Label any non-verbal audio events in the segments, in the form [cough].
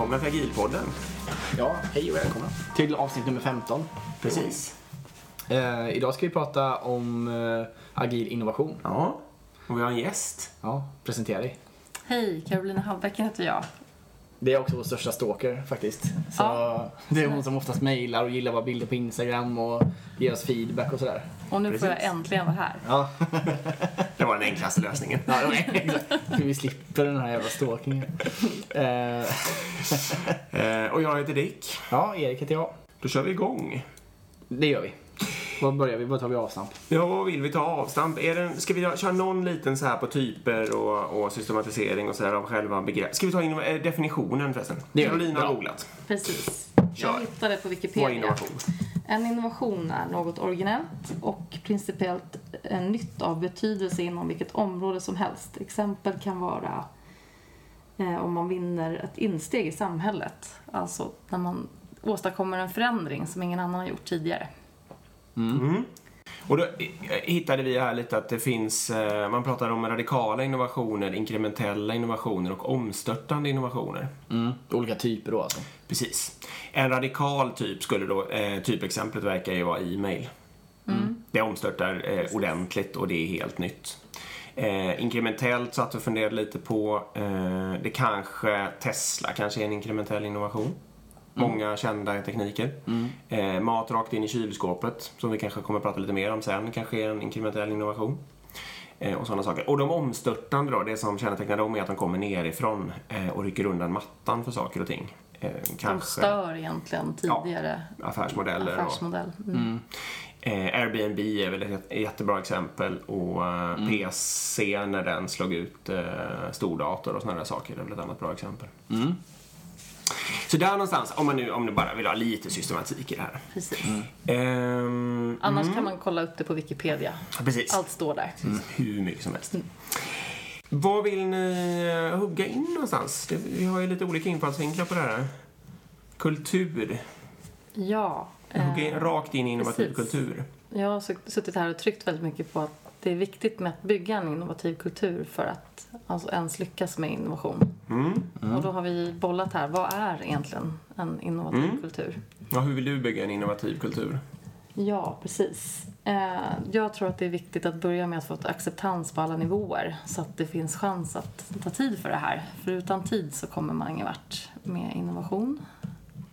Välkomna till Agilpodden. Ja, hej och välkomna till avsnitt nummer 15. Precis. Eh, idag ska vi prata om eh, agil innovation. Ja, och vi har en gäst. Ja, presentera dig. Hej, Carolina Hallbäcken heter jag. Det är också vår största stalker faktiskt. Så Ja. Det är hon som oftast mejlar och gillar våra bilder på Instagram och ger oss feedback och sådär. Och nu får jag Precis. äntligen vara här. Ja, [laughs] Det var den enklaste lösningen. ja exakt. Så vi slipper den här jävla stalkingen. Eh, Eh, och jag heter Dick. ja, Erik heter jag. Då kör vi igång. Det gör vi. Var börjar vi? Var tar vi avstamp? Ja, vad vill vi ta avstamp? Är det, ska vi köra någon liten så här på typer och, och systematisering och så här av själva begrepp? Ska vi ta in eh, definitionen förresten? Det. Carolina har googlat. Precis. Kör. Jag hittade på Vad är Wikipedia. innovation? En innovation är något originellt och principiellt eh, nytt av betydelse inom vilket område som helst. Exempel kan vara eh, om man vinner ett insteg i samhället. Alltså när man åstadkommer en förändring som ingen annan har gjort tidigare. Mm. Och då eh, hittade vi här lite att det finns, eh, man pratar om radikala innovationer, inkrementella innovationer och omstörtande innovationer. Mm. Olika typer då alltså. Precis. En radikal typ skulle då, eh, typexemplet verkar ju vara e-mail. Det omstörtar eh, ordentligt och det är helt nytt. Eh, inkrementellt satt och funderade lite på, eh, det kanske, Tesla kanske är en inkrementell innovation. Många kända tekniker. Eh, mat rakt in i kylskåpet, som vi kanske kommer att prata lite mer om sen, kanske är en inkrementell innovation. Eh, och sådana saker. Och de omstörtande då, det som kännetecknar dem är att de kommer nerifrån eh, och rycker undan mattan för saker och ting. Eh, De kanske stör egentligen tidigare affärsmodeller. och- affärsmodell. Mm. Eh, Airbnb är väl ett jättebra exempel och Mm. PC när den slog ut stordator och sådana där saker är väl ett annat bra exempel. Mm. Så där någonstans, om man nu om du bara vill ha lite systematik i det här. Precis. Ehm, Annars kan man kolla upp det på Wikipedia. precis. Allt står där. Hur mycket som helst. Vad vill ni eh, hugga in någonstans? Det, vi har ju lite olika infallsvinklar på det här. Kultur. Ja. Hugga in, eh, rakt in i innovativ precis. kultur. Jag har suttit här och tryckt väldigt mycket på att det är viktigt med att bygga en innovativ kultur för att alltså, ens lyckas med innovation. Mm. Och då har vi bollat här, vad är egentligen en innovativ Mm. kultur? Ja, hur vill du bygga en innovativ kultur? Ja, precis. Eh, jag tror att det är viktigt att börja med att få ett acceptans på alla nivåer så att det finns chans att ta tid för det här. För utan tid så kommer man ingen vart med innovation.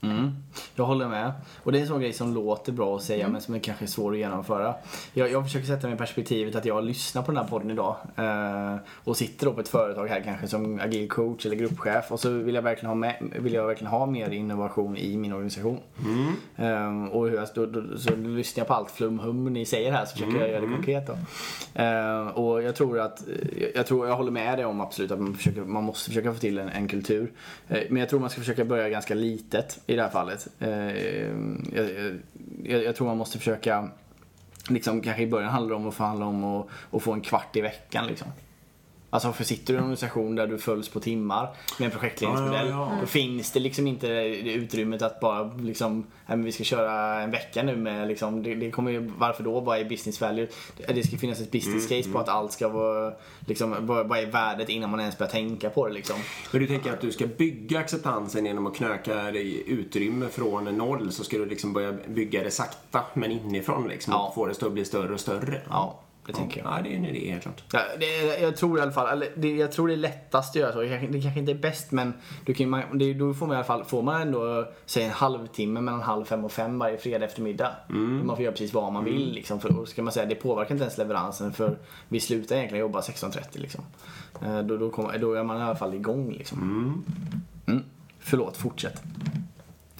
Mm. Jag håller med. Och det är en sån grej som låter bra att säga men som är kanske svår att genomföra. Jag, jag försöker sätta mig i perspektivet att jag lyssnar på den här podden idag eh, och sitter då på ett företag här kanske som agil coach eller gruppchef och så vill jag verkligen ha, med, vill jag verkligen ha mer innovation i min organisation. Eh, och hur jag, då, då, så lyssnar jag på allt flumhum ni säger här så försöker jag göra det konkret då. Eh, och jag tror att, jag tror, jag håller med dig om absolut att man, försöker, man måste försöka få till en, en kultur. Eh, men jag tror man ska försöka börja ganska litet i det här fallet. Eh, jag, jag, jag tror man måste försöka, liksom kanske i början handlar det om att förhandla om att, att få en kvart i veckan liksom. Alltså för sitter du i en organisation där du följs på timmar med en projektledningsmodell. Ja, ja, ja. Då finns det liksom inte det utrymmet att bara liksom, nej, men vi ska köra en vecka nu med liksom, det, det kommer ju, varför då? Vad är business value? Det, ska finnas ett business Mm, case på att allt ska vara, liksom, vad, vad är värdet innan man ens börjar tänka på det liksom. Men du tänker att du ska bygga acceptansen genom att knöka dig utrymme från noll så ska du liksom börja bygga det sakta men inifrån liksom Ja. och få det att bli större och större. Ja, det tänker jag. Ja, det är en idé helt klart. Ja, det, jag tror i alla fall, eller det, jag tror det är lättast att göra så. Det kanske, det kanske inte är bäst men du kan, man, det, då får man i alla fall, får man ändå säg en halvtimme mellan halv fem och fem varje fredag eftermiddag. Man får göra precis vad man vill liksom. För, ska man säga, det påverkar inte ens leveransen för vi slutar egentligen jobba 16.30 liksom. Eh, Då, då, kommer, då är man i alla fall igång liksom. Mm. Förlåt, fortsätt.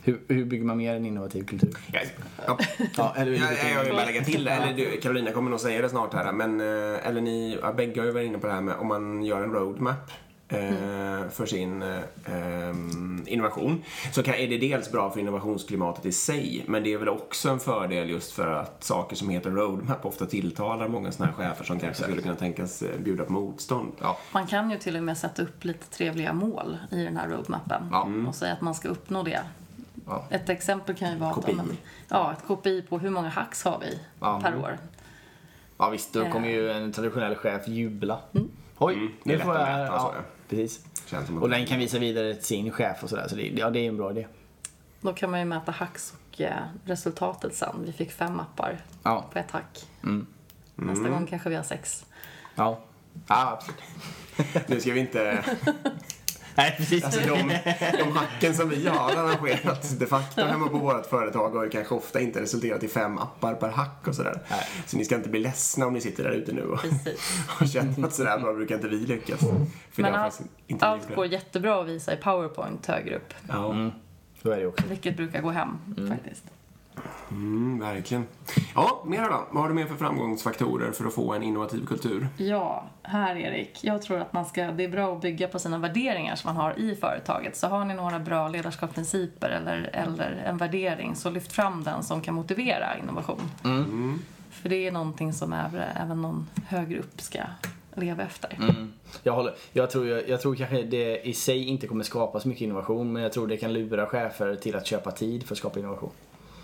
Hur, hur bygger man mer en innovativ kultur? Ja, ja. Ja, eller hur Ja, bygger jag vill bara lägga till det. Eller du, Carolina kommer nog säga det snart här. Men, eh, eller ni, ja, bägge har ju varit inne på det här med om man gör en roadmap. Eh, för sin eh, innovation så kan, är det dels bra för innovationsklimatet i sig men det är väl också en fördel just för att saker som heter roadmap ofta tilltalar många sådana här chefer som kanske skulle kunna tänkas eh, bjuda på motstånd. Ja. Man kan ju till och med sätta upp lite trevliga mål i den här roadmappen Ja. och säga att man ska uppnå det. Ja. Ett exempel kan ju vara KPI. att, ja, men, ja, ett KPI på hur många hacks har vi Ja. per år. Ja visst, då kommer ju en traditionell chef jubla. Oj, Mm, det är nu lätt får att jag... mäta, så, Ja, ja. precis. Och den kan visa vidare till sin chef och sådär. Så det, ja, det är en bra idé. Då kan man ju mäta hacks och eh, resultatet sen. Vi fick fem appar Ja. på ett hack. Mm. Nästa gång kanske vi har sex. Ja. Ja, [laughs] absolut. Nu ska vi inte... [laughs] Nej, precis. Alltså de, de hacken som vi har arrangerat de facto hemma på vårt företag har ju kanske ofta inte resulterat i fem appar per hack och sådär. Nej. Så ni ska inte bli ledsna om ni sitter där ute nu och, [laughs] och känner att sådär bra brukar inte vi lyckas. För Men allt, allt går jättebra att visa i Powerpoint högre upp. Ja, mm. Så är det också. Vilket brukar gå hem faktiskt. Mm, verkligen. Ja, mera då. Vad har du mer för framgångsfaktorer för att få en innovativ kultur? Ja, här Erik. Jag tror att man ska, det är bra att bygga på sina värderingar som man har i företaget. Så har ni några bra ledarskapsprinciper eller, eller en värdering så lyft fram den som kan motivera innovation. För det är någonting som även, även någon högre upp ska leva efter. Mm. Jag, håller, jag, tror, jag, jag tror kanske det i sig inte kommer skapa så mycket innovation men jag tror det kan lura chefer till att köpa tid för att skapa innovation.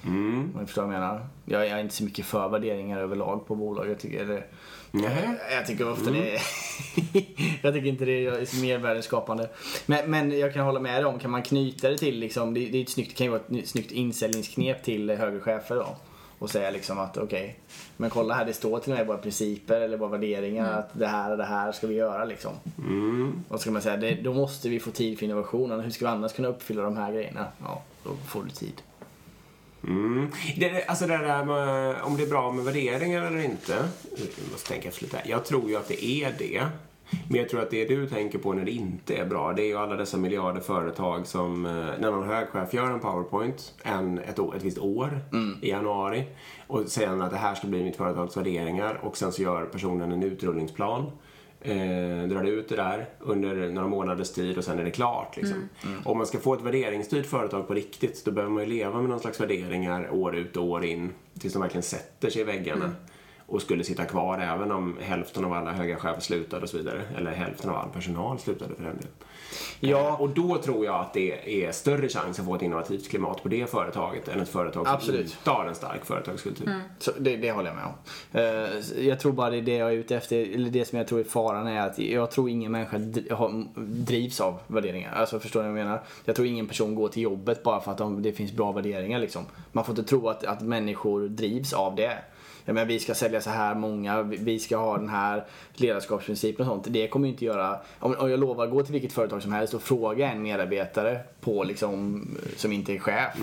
Mm. Om du förstår vad jag menar. Jag, jag är inte så mycket för värderingar överlag på bolag. Jag tycker, eller, Nej. jag tycker ofta det är... [laughs] jag tycker inte det är mervärdeskapande. Men, men jag kan hålla med dig om, kan man knyta det till liksom, det, det, är ett snyggt, det kan ju vara ett ny- snyggt insäljningsknep till högre chefer då. Och säga liksom att okej, men kolla här det står till och med våra principer eller våra värderingar att det här och det här ska vi göra liksom. Mm. Och så kan man säga, det, då måste vi få tid för innovationen. Hur ska vi annars kunna uppfylla de här grejerna? Ja, då får du tid. Mm. Det, alltså det där med om det är bra med värderingar eller inte. Jag måste tänka efter lite här. Jag tror ju att det är det. Men jag tror att det du tänker på när det inte är bra, det är ju alla dessa miljarder företag som, eh, när någon högchef gör en powerpoint en, ett, ett visst år i januari och sen att det här ska bli mitt företags värderingar och sen så gör personen en utrullningsplan. Eh, drar ut det där under några månaders tid och sen är det klart. Liksom. Om man ska få ett värderingsstyrt företag på riktigt då behöver man ju leva med någon slags värderingar år ut och år in tills de verkligen sätter sig i väggarna och skulle sitta kvar även om hälften av alla höga chefer slutade och så vidare. Eller hälften av all personal slutade för den delen. Ja. Eh, Och då tror jag att det är större chans att få ett innovativt klimat på det företaget än ett företag som Absolut. inte har en stark företagskultur. Så det, det håller jag med om. Eh, jag tror bara det är det jag är ute efter, eller det som jag tror är faran är att jag tror ingen människa drivs av värderingar. Alltså förstår ni vad jag menar? Jag tror ingen person går till jobbet bara för att de, det finns bra värderingar liksom. Man får inte tro att, att människor drivs av det. Jag menar, vi ska sälja så här många, vi- ska ha den här ledarskapsprincipen och sånt. Det kommer ju inte göra, om, om jag lovar, gå till vilket företag som helst och fråga en medarbetare på liksom, som inte är chef.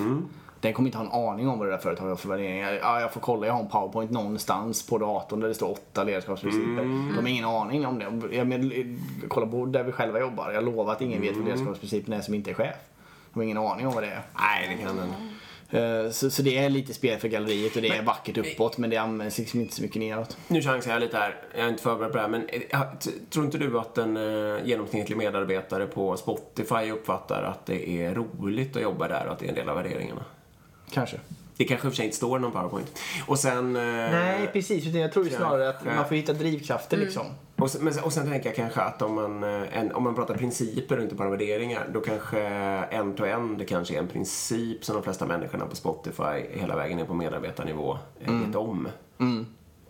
Den kommer inte ha en aning om vad det där företaget har för värderingar. Ja, jag får kolla, jag har en powerpoint någonstans på datorn där det står åtta ledarskapsprinciper. De har ingen aning om det. Jag men, kolla på där vi själva jobbar. Jag lovar att ingen vet vad ledarskapsprincipen är som inte är chef. De har ingen aning om vad det är. Nej, det kan den. Eh, Så, så det är lite spel för galleriet och det är vackert uppåt men det används liksom inte så mycket neråt. Nu chansar jag lite här. Jag är inte förberedd på det här, men eh, tror inte du att en eh, genomsnittlig medarbetare på Spotify uppfattar att det är roligt att jobba där och att det är en del av värderingarna? Kanske. Det kanske i och för sig inte står någon powerpoint. Och sen... eh, Nej precis, utan jag tror ju snarare att man får hitta drivkrafter liksom. Och sen, men, och sen tänker jag kanske att om man, eh, en, om man pratar principer och inte bara värderingar, då kanske end-to-end det kanske är en princip som de flesta människorna på Spotify hela vägen ner på medarbetarnivå eh, vet om.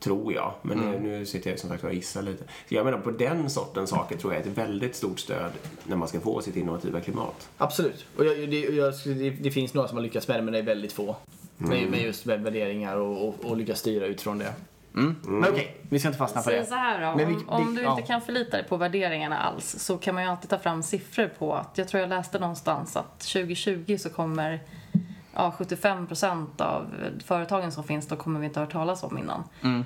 Tror jag. Men nu, nu sitter jag som sagt och gissar lite. Så jag menar, på den sortens saker tror jag är ett väldigt stort stöd när man ska få sitt innovativa klimat. Absolut. Och jag, det, jag, det, det finns några som har lyckats med det men det är väldigt få. Med, med just värderingar och, och, och lyckas styra utifrån det. Mm. Men okej, vi ska inte fastna på det. så här då, Men vi- om, om du ja. inte kan förlita dig på värderingarna alls så kan man ju alltid ta fram siffror på att, jag tror jag läste någonstans att 2020 så kommer ja, 75% av företagen som finns, då kommer vi inte ha hört talas om innan. Mm.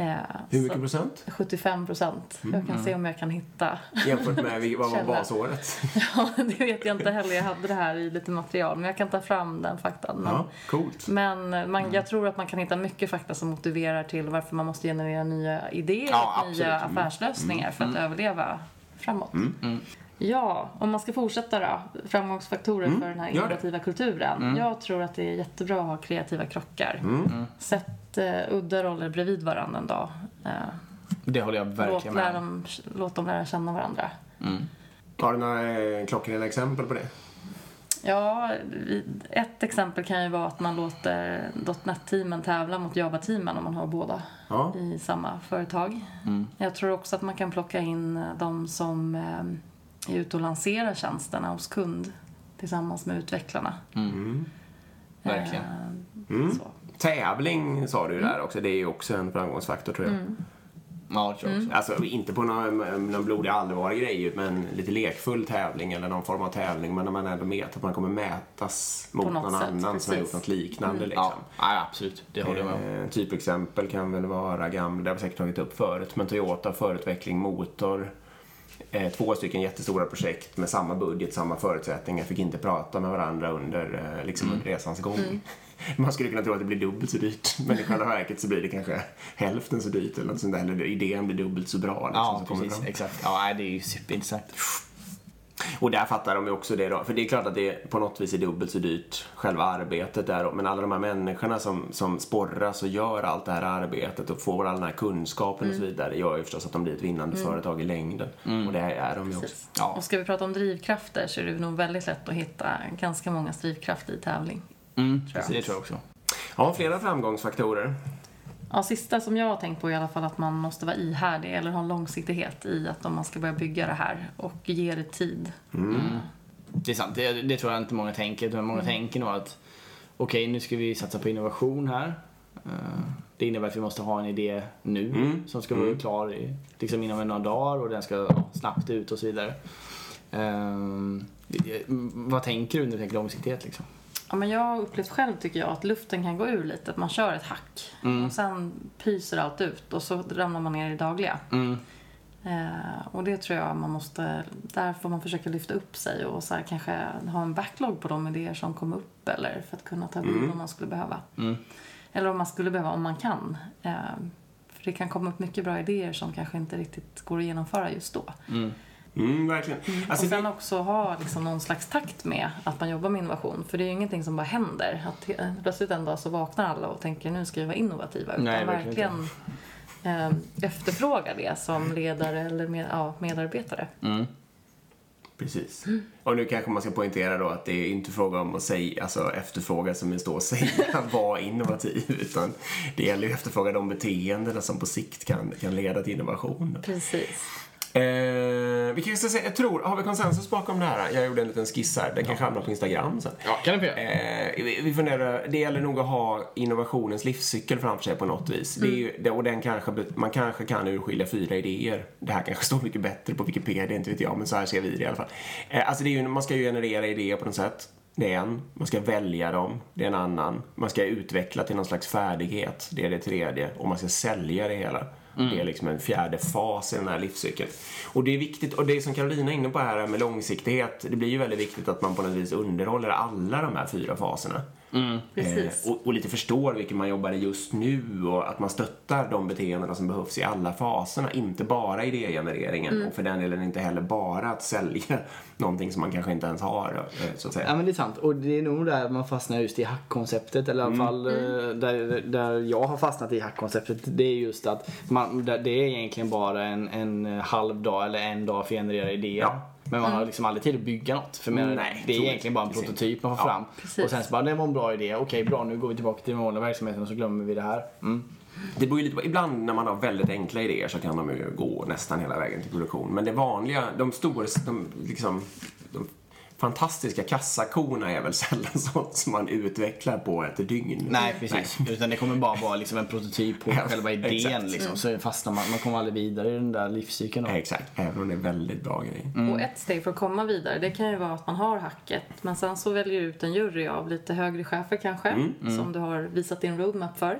Eh, Hur mycket procent? 75 procent. Jag kan se om jag kan hitta. Jämfört med vad var basåret? [laughs] Ja, det vet jag inte heller. Jag hade det här i lite material, men jag kan ta fram den faktan. Men, Ja, coolt. men man, jag tror att man kan hitta mycket fakta som motiverar till varför man måste generera nya idéer Ja, och nya. Mm. affärslösningar för att överleva framåt. Ja, om man ska fortsätta då. Framgångsfaktorer för den här innovativa kulturen. Jag tror att det är jättebra att ha kreativa krockar. Sätt eh, udda roller bredvid varandra en dag. Eh, Det håller jag låt, verkligen lära med om. dem, låt dem lära känna varandra. Har du några eh, klockrena exempel på det? Ja, ett exempel kan ju vara att man låter .NET-teamen tävla mot Java-teamen om man har båda Ja. i samma företag. Jag tror också att man kan plocka in de som eh, är ute och lanserar tjänsterna hos kund tillsammans med utvecklarna. Verkligen. Eh, Så. Tävling sa du där också. Det är ju också en framgångsfaktor tror jag. Ja, det tror jag också. Alltså inte på någon, någon blodig allvarlig grej men lite lekfull tävling eller någon form av tävling. Men när man ändå vet att man kommer mätas mot någon sätt, annan som har precis. gjort något liknande. Liksom. Ja, ja, absolut. Det håller jag med om. Eh, typexempel kan väl vara gamla, det har vi säkert tagit upp förut, men Toyota förutveckling motor. Eh, två stycken jättestora projekt med samma budget, samma förutsättningar, fick inte prata med varandra under, eh, liksom under resans gång. [laughs] Man skulle kunna tro att det blir dubbelt så dyrt, [laughs] men i själva verket så blir det kanske hälften så dyrt eller något sånt där, eller idén blir dubbelt så bra. Liksom, Ja, precis. Exakt. Ja, det är ju superintressant. Och där fattar de ju också det då. För det är klart att det på något vis är dubbelt så dyrt, själva arbetet där. Men alla de här människorna som, som sporras och gör allt det här arbetet och får all den här kunskapen och så vidare gör ju förstås att de blir ett vinnande företag i längden. Och det är de ju också. Ja. Och ska vi prata om drivkrafter så är det nog väldigt lätt att hitta ganska många drivkrafter i tävling. Mm, Tror jag. Det tror jag också. Ja, flera framgångsfaktorer. Ja, sista som jag har tänkt på i alla fall att man måste vara ihärdig eller ha en långsiktighet i att om man ska börja bygga det här och ge det tid. Det är sant. Det, det tror jag inte många tänker. Utan många tänker nog att okej, nu ska vi satsa på innovation här. Eh, Det innebär att vi måste ha en idé nu Mm. som ska vara klar i, liksom inom några dagar och den ska snabbt ut och så vidare. Det- vad tänker du när du tänker långsiktighet liksom? Ja, men jag har upplevt själv tycker jag att luften kan gå ur lite. Att man kör ett hack och sen pyser allt ut och så ramlar man ner i det dagliga. Mm. Eh, och det tror jag man måste, där får man försöka lyfta upp sig och så kanske ha en backlog på de idéer som kom upp eller för att kunna ta vid om man skulle behöva. Eller om man skulle behöva, om man kan. Eh, för det kan komma upp mycket bra idéer som kanske inte riktigt går att genomföra just då. Mm, verkligen. Alltså, och sen det, också ha liksom någon slags takt med att man jobbar med innovation. För det är ju ingenting som bara händer. Att plötsligt en dag så vaknar alla och tänker nu ska vi vara innovativa. Utan Nej, verkligen verkligen eh, efterfråga det som ledare eller med, ja, medarbetare. precis. Och nu kanske man ska poängtera då att det är inte fråga om att säga, alltså efterfråga som det står att säga, [laughs] var innovativ. Utan det gäller ju att efterfråga de beteendena som på sikt kan, kan leda till innovation. Precis. Eh, vi kanske ska säga, jag tror, har vi konsensus bakom det här? Jag gjorde en liten skiss här, den kanske hamnar på Instagram sen. Ja, kan göra. Eh, vi, vi funderar, det gäller nog att ha innovationens livscykel framför sig på något vis. Det är ju, det, och den kanske, man kanske kan urskilja fyra idéer. Det här kanske står mycket bättre på Wikipedia, inte vet jag, men så här ser vi det i alla fall. Eh, alltså det är ju, man ska ju generera idéer på något sätt. Det är en. Man ska välja dem. Det är en annan. Man ska utveckla till någon slags färdighet. Det är det tredje. Och man ska sälja det hela. Mm. Det är liksom en fjärde fas i den här livscykeln. Och det är viktigt, och det som Carolina är inne på här med långsiktighet, det blir ju väldigt viktigt att man på något vis underhåller alla de här fyra faserna. Precis. Eh, och, och lite förstår vilken man jobbar i just nu och att man stöttar de beteendena som behövs i alla faserna. Inte bara idégenereringen och för den delen inte heller bara att sälja [laughs] någonting som man kanske inte ens har, eh, så att säga. Ja men det är sant. Och det är nog där man fastnar just i hackkonceptet. Eller i alla fall eh, där, där jag har fastnat i hackkonceptet. Det är just att man, det är egentligen bara en, en halv dag eller en dag för att generera idéer. Ja. Men man har liksom aldrig tid att bygga något. För men, Nej, det är egentligen bara en inte. prototyp man får Ja, fram. precis. Och sen så bara, det var en bra idé. Okej bra, nu går vi tillbaka till den vanliga verksamheten och så glömmer vi det här. Mm. Det beror ju lite på, ibland när man har väldigt enkla idéer så kan de ju gå nästan hela vägen till produktion. Men det vanliga, de stora, de, liksom, de fantastiska kassakorna är väl [laughs] sällan sånt som man utvecklar på ett dygn. Nej precis. Utan det kommer bara vara liksom en prototyp på [laughs] själva idén. Liksom. Så fastnar man, man kommer aldrig vidare i den där livscykeln. då. Nej, Exakt, även om det är väldigt bra grejer. Mm. Och ett steg för att komma vidare, det kan ju vara att man har hacket. Men sen så väljer du ut en jury av lite högre chefer kanske. Mm, Som du har visat din roadmap för.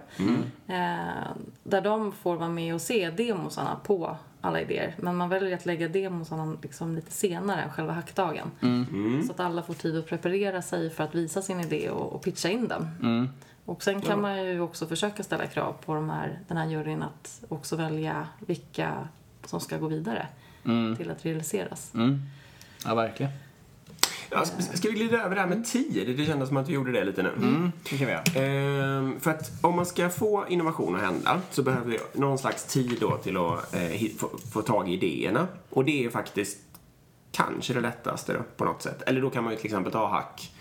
Eh, där de får vara med och se demosarna på alla idéer. Men man väljer att lägga demosarna liksom lite senare än själva hackdagen. Mm. Så att alla får tid att preparera sig för att visa sin idé och, och pitcha in den. Mm. Och sen kan man ju också försöka ställa krav på de här, den här juryn att också välja vilka som ska gå vidare till att realiseras. Mm. Ja verkligen. Ja, ska vi glida över det här med tid? Det kändes som att vi gjorde det lite nu. Mm. Det kan vi göra. Ehm, för att om man ska få innovation att hända så behöver vi någon slags tid då till att eh, få tag i idéerna. Och det är faktiskt kanske det lättaste då, på något sätt. Eller då kan man ju till exempel ta hack.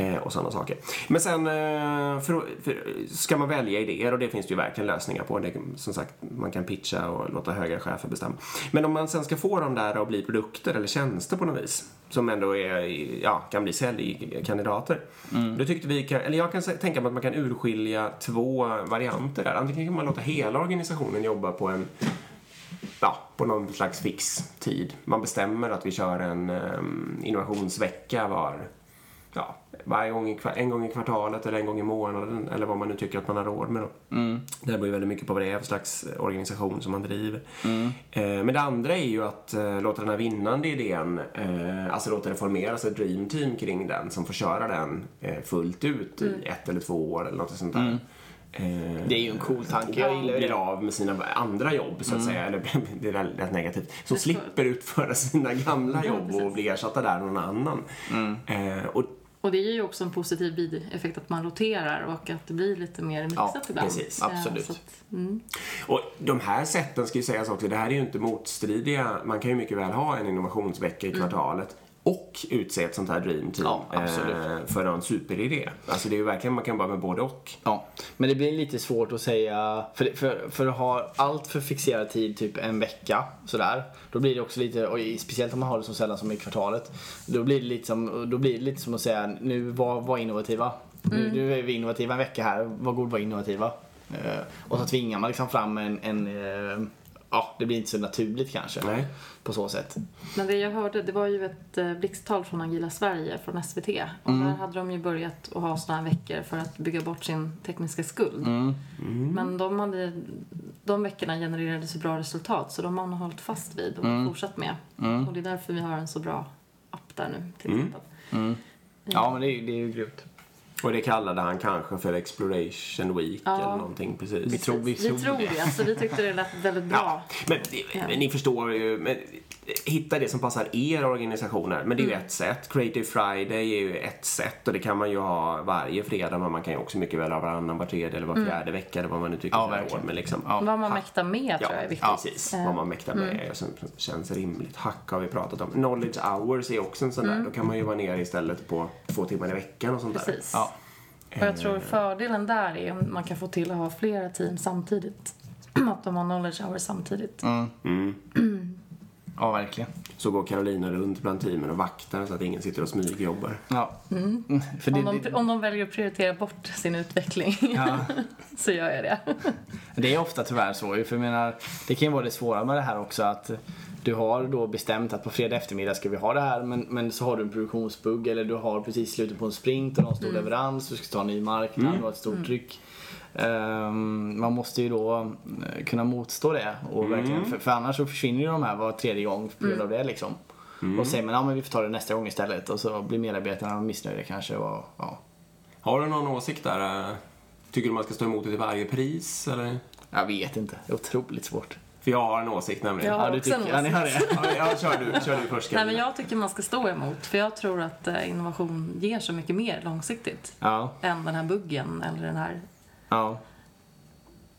Eh, och sådana saker. Men sen eh, för, för, ska man välja idéer och det finns det ju verkligen lösningar på. Det, som sagt, man kan pitcha och låta högre chefer bestämma. Men om man sen ska få dem där att bli produkter eller tjänster på något vis som ändå är, ja, kan bli säljkandidater. Mm. Då tyckte vi, kan, eller jag kan tänka mig att man kan urskilja två varianter där. Antingen kan man låta hela organisationen jobba på en ja, på någon slags fix tid. Man bestämmer att vi kör en um, innovationsvecka var varje gång i, en gång i kvartalet eller en gång i månaden eller vad man nu tycker att man har råd med. Då. Mm. Det beror ju väldigt mycket på vad det är för slags organisation som man driver. Mm. Eh, men det andra är ju att eh, låta den här vinnande idén, eh, alltså låta det formeras ett dream team kring den som får köra den eh, fullt ut mm. i ett eller två år eller något sånt där. Mm. Eh, det är ju en cool tanke, jag gillar det. Blir av med sina andra jobb så att mm. säga, eller [laughs] det är rätt negativt. Som slipper utföra sina gamla [laughs] jobb och bli ersatta där någon annan. Mm. Eh, och och det ger ju också en positiv bieffekt att man roterar och att det blir lite mer mixat ja, ibland. Precis, absolut. Att, mm. Och de här sätten ska ju sägas också, det här är ju inte motstridiga. Man kan ju mycket väl ha en innovationsvecka i mm. Och utse ett sånt här dream team ja, eh, för en superidé. Alltså det är ju verkligen, man kan bara med både och. Ja, men det blir lite svårt att säga, för, för, för att ha allt för fixerad tid, typ en vecka sådär, då blir det också lite, och speciellt om man har det så sällan som i kvartalet, då blir det lite som, då blir det lite som att säga, nu var, var innovativa. Mm. Nu, nu är vi innovativa en vecka här, var god var innovativa. Eh, och så tvingar man liksom fram en, en eh, ja, det blir inte så naturligt kanske. Nej. På så sätt. Men det jag hörde, det var ju ett eh, blixttal från Agila Sverige, från SVT. Och mm. där hade de ju börjat att ha sådana här veckor för att bygga bort sin tekniska skuld. Mm. Mm. Men de, hade, de veckorna genererade så bra resultat så de har man hållit fast vid och mm. fortsatt med. Mm. Och det är därför vi har en så bra app där nu, till mm. exempel. Mm. Ja, men det är, det är ju grymt. Och det kallade han kanske för Exploration Week ja. eller någonting precis. Vi tror, vi tror, vi tror det. Alltså, vi tyckte det lät väldigt bra. Ja, men, men, ni förstår ju. Men, hitta det som passar er organisationer. Men det är ju mm. ett sätt. Creative Friday är ju ett sätt och det kan man ju ha varje fredag men man kan ju också mycket väl ha varannan, var tredje eller var mm. fjärde mm. vecka eller vad man nu tycker ja, är råd med. Liksom. Ja. Vad man mäktar med tror jag är viktigt. Ja, precis. Vad man mäktar med mm. som känns rimligt. Hack har vi pratat om. Knowledge hours är också en sån där. Mm. Då kan man ju vara nere istället på två timmar i veckan och sånt precis. där. Och jag tror fördelen där är om man kan få till att ha flera team samtidigt. [clears throat] att de har knowledge hours samtidigt. Mm. Mm. [clears throat] ja, verkligen. Så går Carolina runt bland teamen och vaktar så att ingen sitter och smygjobbar. Ja. Mm. mm. För det, om, de, om de väljer att prioritera bort sin utveckling [laughs] ja. så gör jag det. det är ofta tyvärr så. För jag menar, det kan ju vara det svåra med det här också att du har då bestämt att på fredag eftermiddag ska vi ha det här men, men så har du en produktionsbugg eller du har precis slutet på en sprint och någon stor mm. leverans, du ska ta en ny marknad, mm. du har ett stort mm. tryck. Um, man måste ju då eh, kunna motstå det och mm. verkligen, för, för, annars så försvinner ju de här var tredje gång på grund av det liksom. Mm. Och säger man ja men vi får ta det nästa gång istället och så blir medarbetarna missnöjda kanske och ja. Har du någon åsikt där? Tycker du man ska stå emot det till varje pris eller? Jag vet inte, det är otroligt svårt. För jag har en åsikt nämligen. Jag har också en åsikt. Ja, ni har det. ja, kör du, kör du först. Nej, men jag tycker man ska stå emot. För jag tror att eh, innovation ger så mycket mer långsiktigt. Ja. Än den här buggen eller den här... Ja.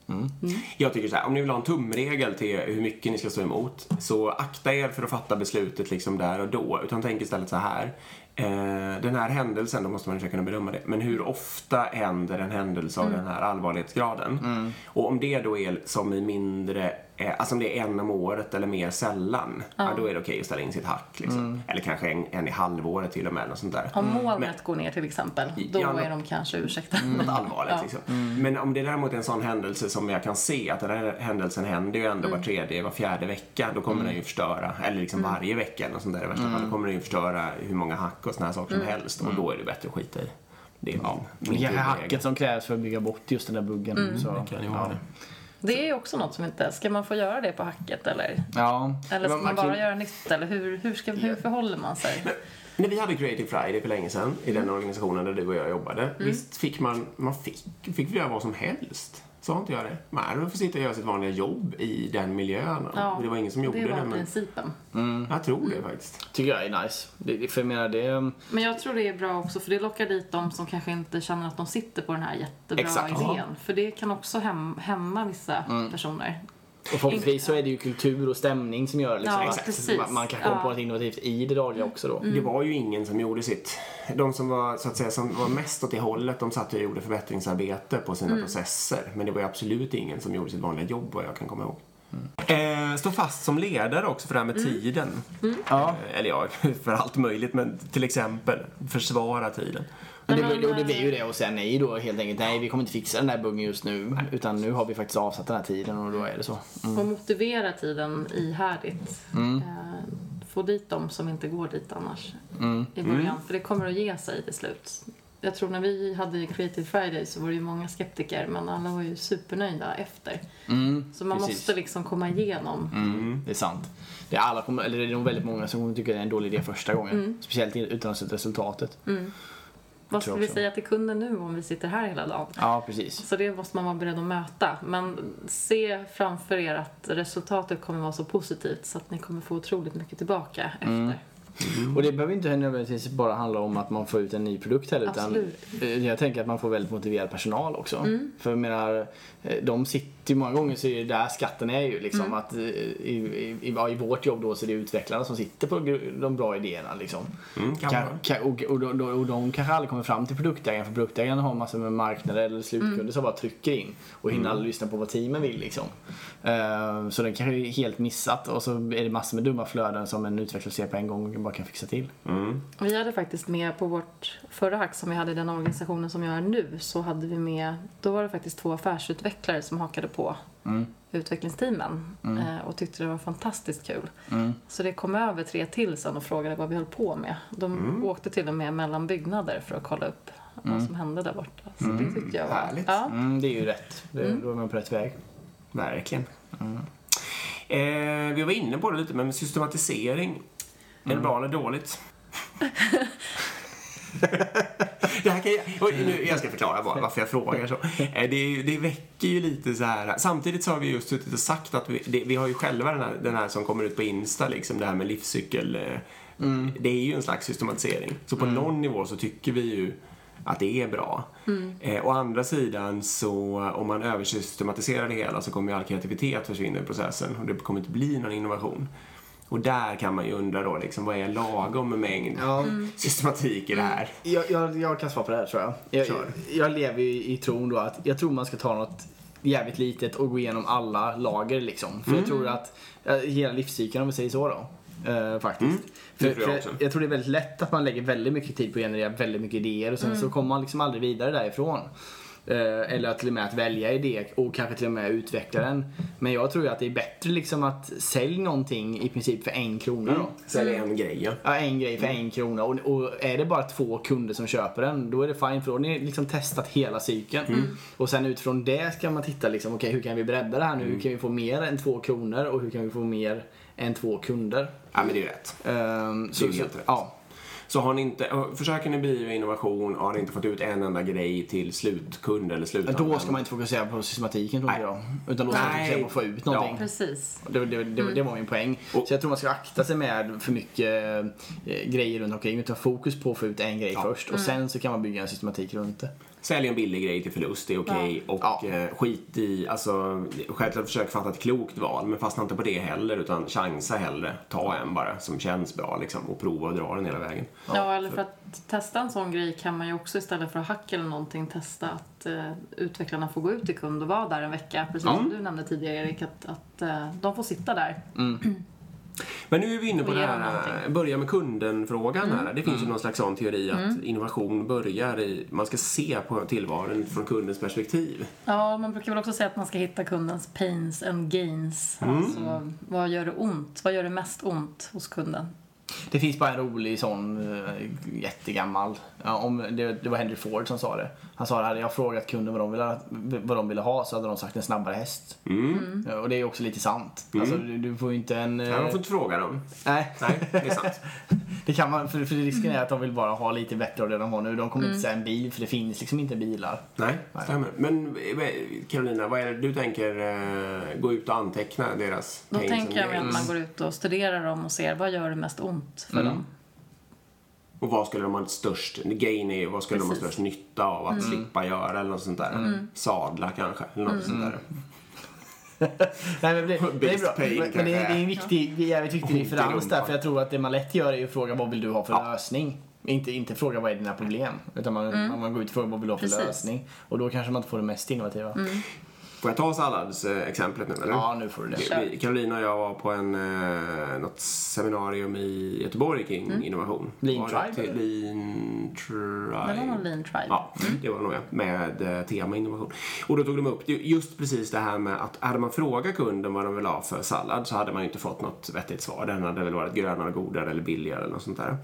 Mm. Mm. Jag tycker så här, om ni vill ha en tumregel till hur mycket ni ska stå emot så akta er för att fatta beslutet liksom där och då. Utan tänk istället så här. Eh, den här händelsen, då måste man försöka kunna bedöma det. Men hur ofta händer en händelse av mm. den här allvarlighetsgraden? Mm. Och om det då är som i mindre alltså om det är en om året eller mer sällan, ja. ja då är det okej okay att ställa in sitt hack. Liksom. Mm. Eller kanske en, en, i halvåret till och med. Något sånt där. Om molnet Men, går ner till exempel, då ja, är de kanske ursäktade. Mm. Något allvarligt ja. liksom. Mm. Men om det däremot är en sån händelse som jag kan se att den här händelsen händer ju ändå mm. var tredje, var fjärde vecka, då kommer mm. den ju förstöra, eller liksom mm. varje vecka eller sånt där i värsta fall, då kommer den ju förstöra hur många hack och såna här saker som helst och då är det bättre att skita i. Det är ja. min, min hacket som krävs för att bygga bort just den där buggen. Så, det kan ju vara det. Det är ju också något som inte... Ska man få göra det på hacket eller? Ja. Eller ska man, man bara göra nytt eller hur, hur, ska, hur förhåller man sig? Men, när vi hade Creative Friday för länge sedan i den organisationen där du och jag jobbade. Mm. Visst fick man, man fick, fick vi göra vad som helst. Sa inte jag det? Man får sitta och göra sitt vanliga jobb i den miljön. Ja, det var ingen som gjorde det. Det var men... principen. Mm. Jag tror det faktiskt. Tycker jag är nice. Det, för jag menar, det... Men jag tror det är bra också för det lockar dit de som kanske inte känner att de sitter på den här jättebra Exakt. idén. För det kan också häm hämma vissa mm. personer. Och förhoppningsvis så är det ju kultur och stämning som gör liksom Ja, att man, man kan komma Ja. på något innovativt i det dagliga också då. Det var ju ingen som gjorde sitt. De som var, så att säga, som var mest åt det hållet, de satt och gjorde förbättringsarbete på sina processer. Men det var ju absolut ingen som gjorde sitt vanliga jobb vad jag kan komma ihåg. Eh, stå fast som ledare också för det här med tiden. Ja. Eh, eller ja, [laughs] för allt möjligt, men till exempel försvara tiden. Men det, Men och det blir ju det och säga nej då helt enkelt. Nej, vi kommer inte fixa den där buggen just nu. Utan nu har vi faktiskt avsatt den här tiden och då är det så. Och motivera tiden ihärdigt. Mm. Eh, få dit dem som inte går dit annars Mm. i början. För det kommer att ge sig till slut. Jag tror när vi hade Creative Friday så var det ju många skeptiker men alla var ju supernöjda efter. Mm, Så man precis. måste liksom komma igenom. Mm, det är sant. Det är, alla eller det är nog väldigt många som kommer tycka det är en dålig idé första gången. Speciellt utan att ha sett resultatet. Vad ska vi säga till kunden nu om vi sitter här hela dagen? Ja, precis. Så det måste man vara beredd att möta. Men se framför er att resultatet kommer vara så positivt så att ni kommer få otroligt mycket tillbaka efter. Och det behöver inte nödvändigtvis bara handla om att man får ut en ny produkt heller. Utan Absolut. eh, jag tänker att man får väldigt motiverad personal också. Mm. För jag menar, eh, de sitter ju många gånger så är det där skatten är ju liksom Mm. att eh, i, i, i, i vårt jobb då så är det utvecklarna som sitter på de bra idéerna liksom. Mm, kan Kan, och, och, och, och, de kanske aldrig kommer fram till produktägaren för produktägaren har massor med marknader eller slutkunder Mm. som bara trycker in och hinner aldrig lyssna på vad teamen vill liksom. Eh, så den kanske är helt missat och så är det massor med dumma flöden som en utvecklare ser på en gång och bara kan fixa till. Mm. Vi hade faktiskt med på vårt förra hack som vi hade i den organisationen som jag är nu så hade vi med, då var det faktiskt två affärsutvecklare som hakade på Mm. utvecklingsteamen eh, och tyckte det var fantastiskt kul. Mm. Så det kom över tre till sen och frågade vad vi höll på med. De åkte till och med mellan byggnader för att kolla upp vad som hände där borta. Så det tyckte jag var... Härligt. Ja. Mm, det är ju rätt. Det, Då är man på rätt väg. Verkligen. Eh, vi var inne på det lite, men systematisering. Är det bra eller dåligt? [laughs] det här kan jag, nu, jag ska förklara bara varför jag frågar så. Eh, det, det väcker ju lite så här. Samtidigt så har vi just suttit och sagt att vi, det, vi har ju själva den här, den här som kommer ut på Insta, liksom det här med livscykel. eh, Det är ju en slags systematisering. Så på någon nivå så tycker vi ju att det är bra. Eh, å andra sidan så om man översystematiserar det hela så kommer ju all kreativitet försvinna i processen och det kommer inte bli någon innovation. Och där kan man ju undra då liksom, vad är lagom mängd Ja. systematik i det här? Jag, jag, jag kan svara på det här tror jag. Jag, Kör. jag lever ju i tron då att jag tror man ska ta något jävligt litet och gå igenom alla lager liksom. För jag tror att hela livscykeln om vi säger så då. eh, faktiskt. det För, tror jag för jag tror det är väldigt lätt att man lägger väldigt mycket tid på att generera väldigt mycket idéer och sen så kommer man liksom aldrig vidare därifrån. Eh, eller att till och med att välja idé och kanske till och med utveckla den. Men jag tror ju att det är bättre liksom att sälja någonting i princip för en krona då. Sälja en grej, ja. Ja, en grej för en krona. Och, och är det bara två kunder som köper den, då är det fine för då har ni liksom testat hela cykeln. Och sen utifrån det ska man titta liksom, okej hur kan vi bredda det här nu? Hur kan vi få mer än två kronor och hur kan vi få mer än två kunder? Ja, men det är ju rätt. Ehm, Det är ju helt rätt. Ja. Så har ni inte, försöker ni bedriva innovation och har ni inte fått ut en enda grej till slutkund eller slutanvändare. Då ska man inte fokusera på systematiken tror jag. Utan då ska man fokusera på att få ut någonting. Precis. Det, det, det, det var min poäng. Och- Så jag tror man ska akta sig med för mycket eh, grejer runt omkring. Utan fokus på att få ut en grej Ja. först. Och sen så kan man bygga en systematik runt det. Sälj en billig grej till förlust, det är okej. Och Ja. eh, skit i, alltså självklart försök fatta ett klokt val, men fastna inte på det heller utan chansa hellre. Ta en bara som känns bra liksom och prova och dra den hela vägen. Ja, eller för att testa en sån grej kan man ju också istället för att hacka eller någonting testa att eh, utvecklarna får gå ut till kund och vara där en vecka. Precis Ja. som du nämnde tidigare Erik, att, att eh, de får sitta där. Men nu är vi inne på det här, någonting. Mm. börja med kunden-frågan här. Det finns ju någon slags sån teori att innovation börjar i, man ska se på tillvaron från kundens perspektiv. Ja, man brukar väl också säga att man ska hitta kundens pains and gains. Alltså, vad gör det ont? Vad gör det mest ont hos kunden? Det finns bara en rolig sån uh, jättegammal. Om, det, det var Henry Ford som sa det. Han sa det hade jag frågat kunden vad de ville, ha- vad de ville ha så hade de sagt en snabbare häst. Mm. Ja, Och det är också lite sant. Alltså, du, du får ju inte en... Ja, man får inte fråga dem. Nej, Nej, det är sant. [laughs] det kan man. För, för risken är att de vill bara ha lite bättre av det de har nu. De kommer Mm. inte säga en bil för det finns liksom inte bilar. Nej, stämmer. Men eh, Carolina, vad är det du tänker eh, gå ut och anteckna deras Då tänker jag att man går ut och studerar dem och ser vad gör det mest ont för dem. Och vad skulle de ha störst, gain är vad skulle de ha Precis. störst nytta av att slippa göra eller något sånt där. Sadla kanske, eller något sånt där. [laughs] Nej, men det, [laughs] det är bra. Men, men det, är, det är en viktig, jävligt viktig differens rumpan. där. För jag tror att det man lätt gör är att fråga vad vill du ha för lösning. Inte, inte fråga vad är dina problem. Utan man, man går ut och frågar vad vill du ha för Precis. lösning. Och då kanske man inte får det mest innovativa. Får jag ta salladsexemplet nu eller? Ja, nu får du det. Carolina och jag var på en, eh, något seminarium i Göteborg kring innovation. Lean Var Tribe? Lean Tribe. Det var nog Lean Tribe. Ja, det var nog ja. Med eh, tema innovation. Och då tog de upp ju- just precis det här med att hade man frågat kunden vad de vill ha för sallad så hade man ju inte fått något vettigt svar. Den hade väl varit grönare, godare eller billigare eller något sånt där.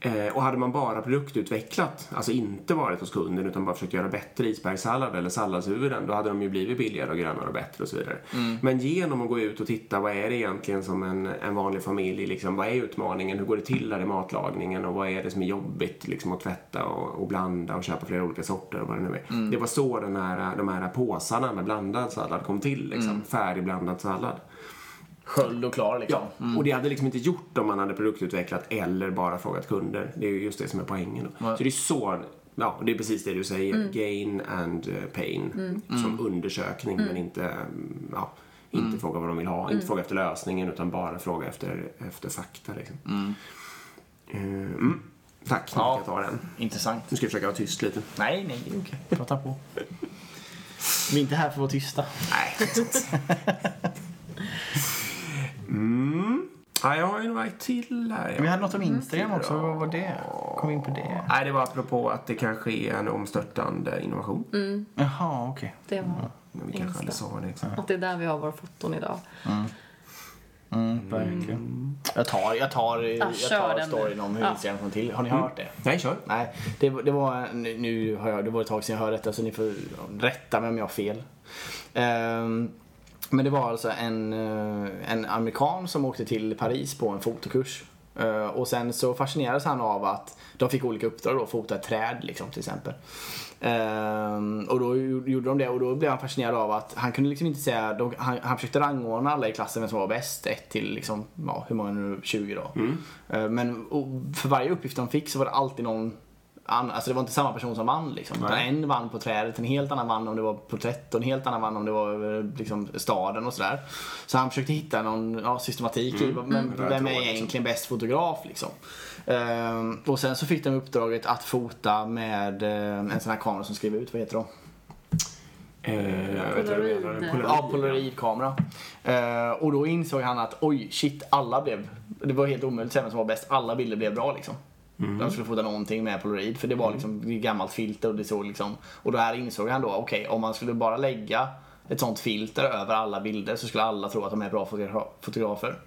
Eh, och hade man bara produktutvecklat, alltså inte varit hos kunden utan bara försökt göra bättre isbergssallad eller salladshuvuden, då hade de ju blivit billigare och grönare och bättre och så vidare. Men genom att gå ut och titta, vad är det egentligen som en, en vanlig familj, liksom, vad är utmaningen, hur går det till där i matlagningen och vad är det som är jobbigt liksom, att tvätta och, och blanda och köpa flera olika sorter och vad det nu är. Det var så den här, de här påsarna med blandad sallad kom till, liksom, färdigblandad sallad. Sköljd och klar liksom. Ja, och det hade liksom inte gjort om man hade produktutvecklat eller bara frågat kunder. Det är ju just det som är poängen. Då. Så det är så, ja, det är precis det du säger. Gain and eh, pain som undersökning men inte, mm, ja, inte fråga vad de vill ha. Inte fråga efter lösningen utan bara fråga efter, efter fakta. Liksom. Eh, Mm. Tack, nu Ja. jag ta den. Intressant. Nu ska jag försöka vara tyst lite. Nej, nej, det är okej. Prata på. Vi är inte här för att vara tysta. Nej, [laughs] mm. Ja, jag har ju några till här. Vi hade något om Instagram också. Vad var det? Kom in på det. Nej, det var apropå att det kan ske en omstörtande innovation. Jaha, okej. Det var Men vi kanske aldrig sa det. Liksom. att det är där vi har våra foton idag. Mm, verkligen. Jag tar, jag tar, jag kör tar den storyn nu. om hur Ja. Instagram kom till. Har ni hört det? Nej, kör. Nej, det, det var, nu- nu har jag, det var ett tag sedan jag hörde detta så ni får rätta mig om jag har fel. Ehm, men det var alltså en, eh, en amerikan som åkte till Paris på en fotokurs. Eh, och sen så fascinerades han av att de fick olika uppdrag då, fota ett träd liksom till exempel. Ehm, och då gjorde de det och då blev han fascinerad av att han kunde liksom inte säga, de, han, han försökte rangordna alla i klassen vem som var bäst, ett till liksom, ja, hur många nu, 20 då. Eh, men för varje uppgift de fick så var det alltid någon an, alltså det var inte samma person som vann liksom. Utan. En vann på trädet, en helt annan vann om det var porträtt och en helt annan vann om det var eh, liksom, staden och sådär. Så han försökte hitta någon ja, systematik i men Mm. Vem tråd, är liksom. egentligen bäst fotograf liksom. Ehm, och sen så fick de uppdraget att fota med eh, en sån här kamera som skriver ut, vad heter de? Eh. Polaroid. Ja, polaroidkamera. Eh, och då insåg han att oj, shit, alla blev... Det var helt omöjligt att säga vem som var bäst. Alla bilder blev bra liksom. De skulle fota någonting med polaroid för det var liksom ett gammalt filter och det såg liksom... Och då här insåg han då, okej, om man skulle bara lägga ett sånt filter över alla bilder så skulle alla tro att de är bra fotogra- fotografer.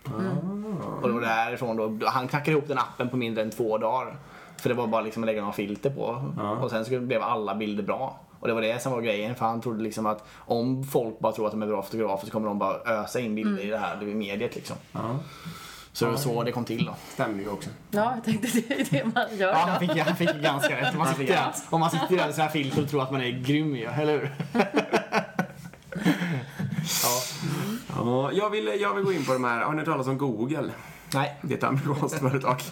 Och det var därifrån då, han knackade ihop den appen på mindre än två dagar. För det var bara liksom att lägga några filter på. Och sen så blev alla bilder bra. Och det var det som var grejen för han trodde liksom att om folk bara tror att de är bra fotografer så kommer de bara ösa in bilder i det här det är mediet liksom. Ja, Så det var så det kom till då. stämmer ju också. Ja, jag tänkte det är det man gör Ja, han fick, han fick ganska rätt. Om man sitter, där, om man sitter där med här filter och tror att man är grym ju, eller hur? ja. Ja, jag, vill, jag vill gå in på de här. Har ni hört talas om Google? Nej. Det är ett amerikanskt företag. [laughs]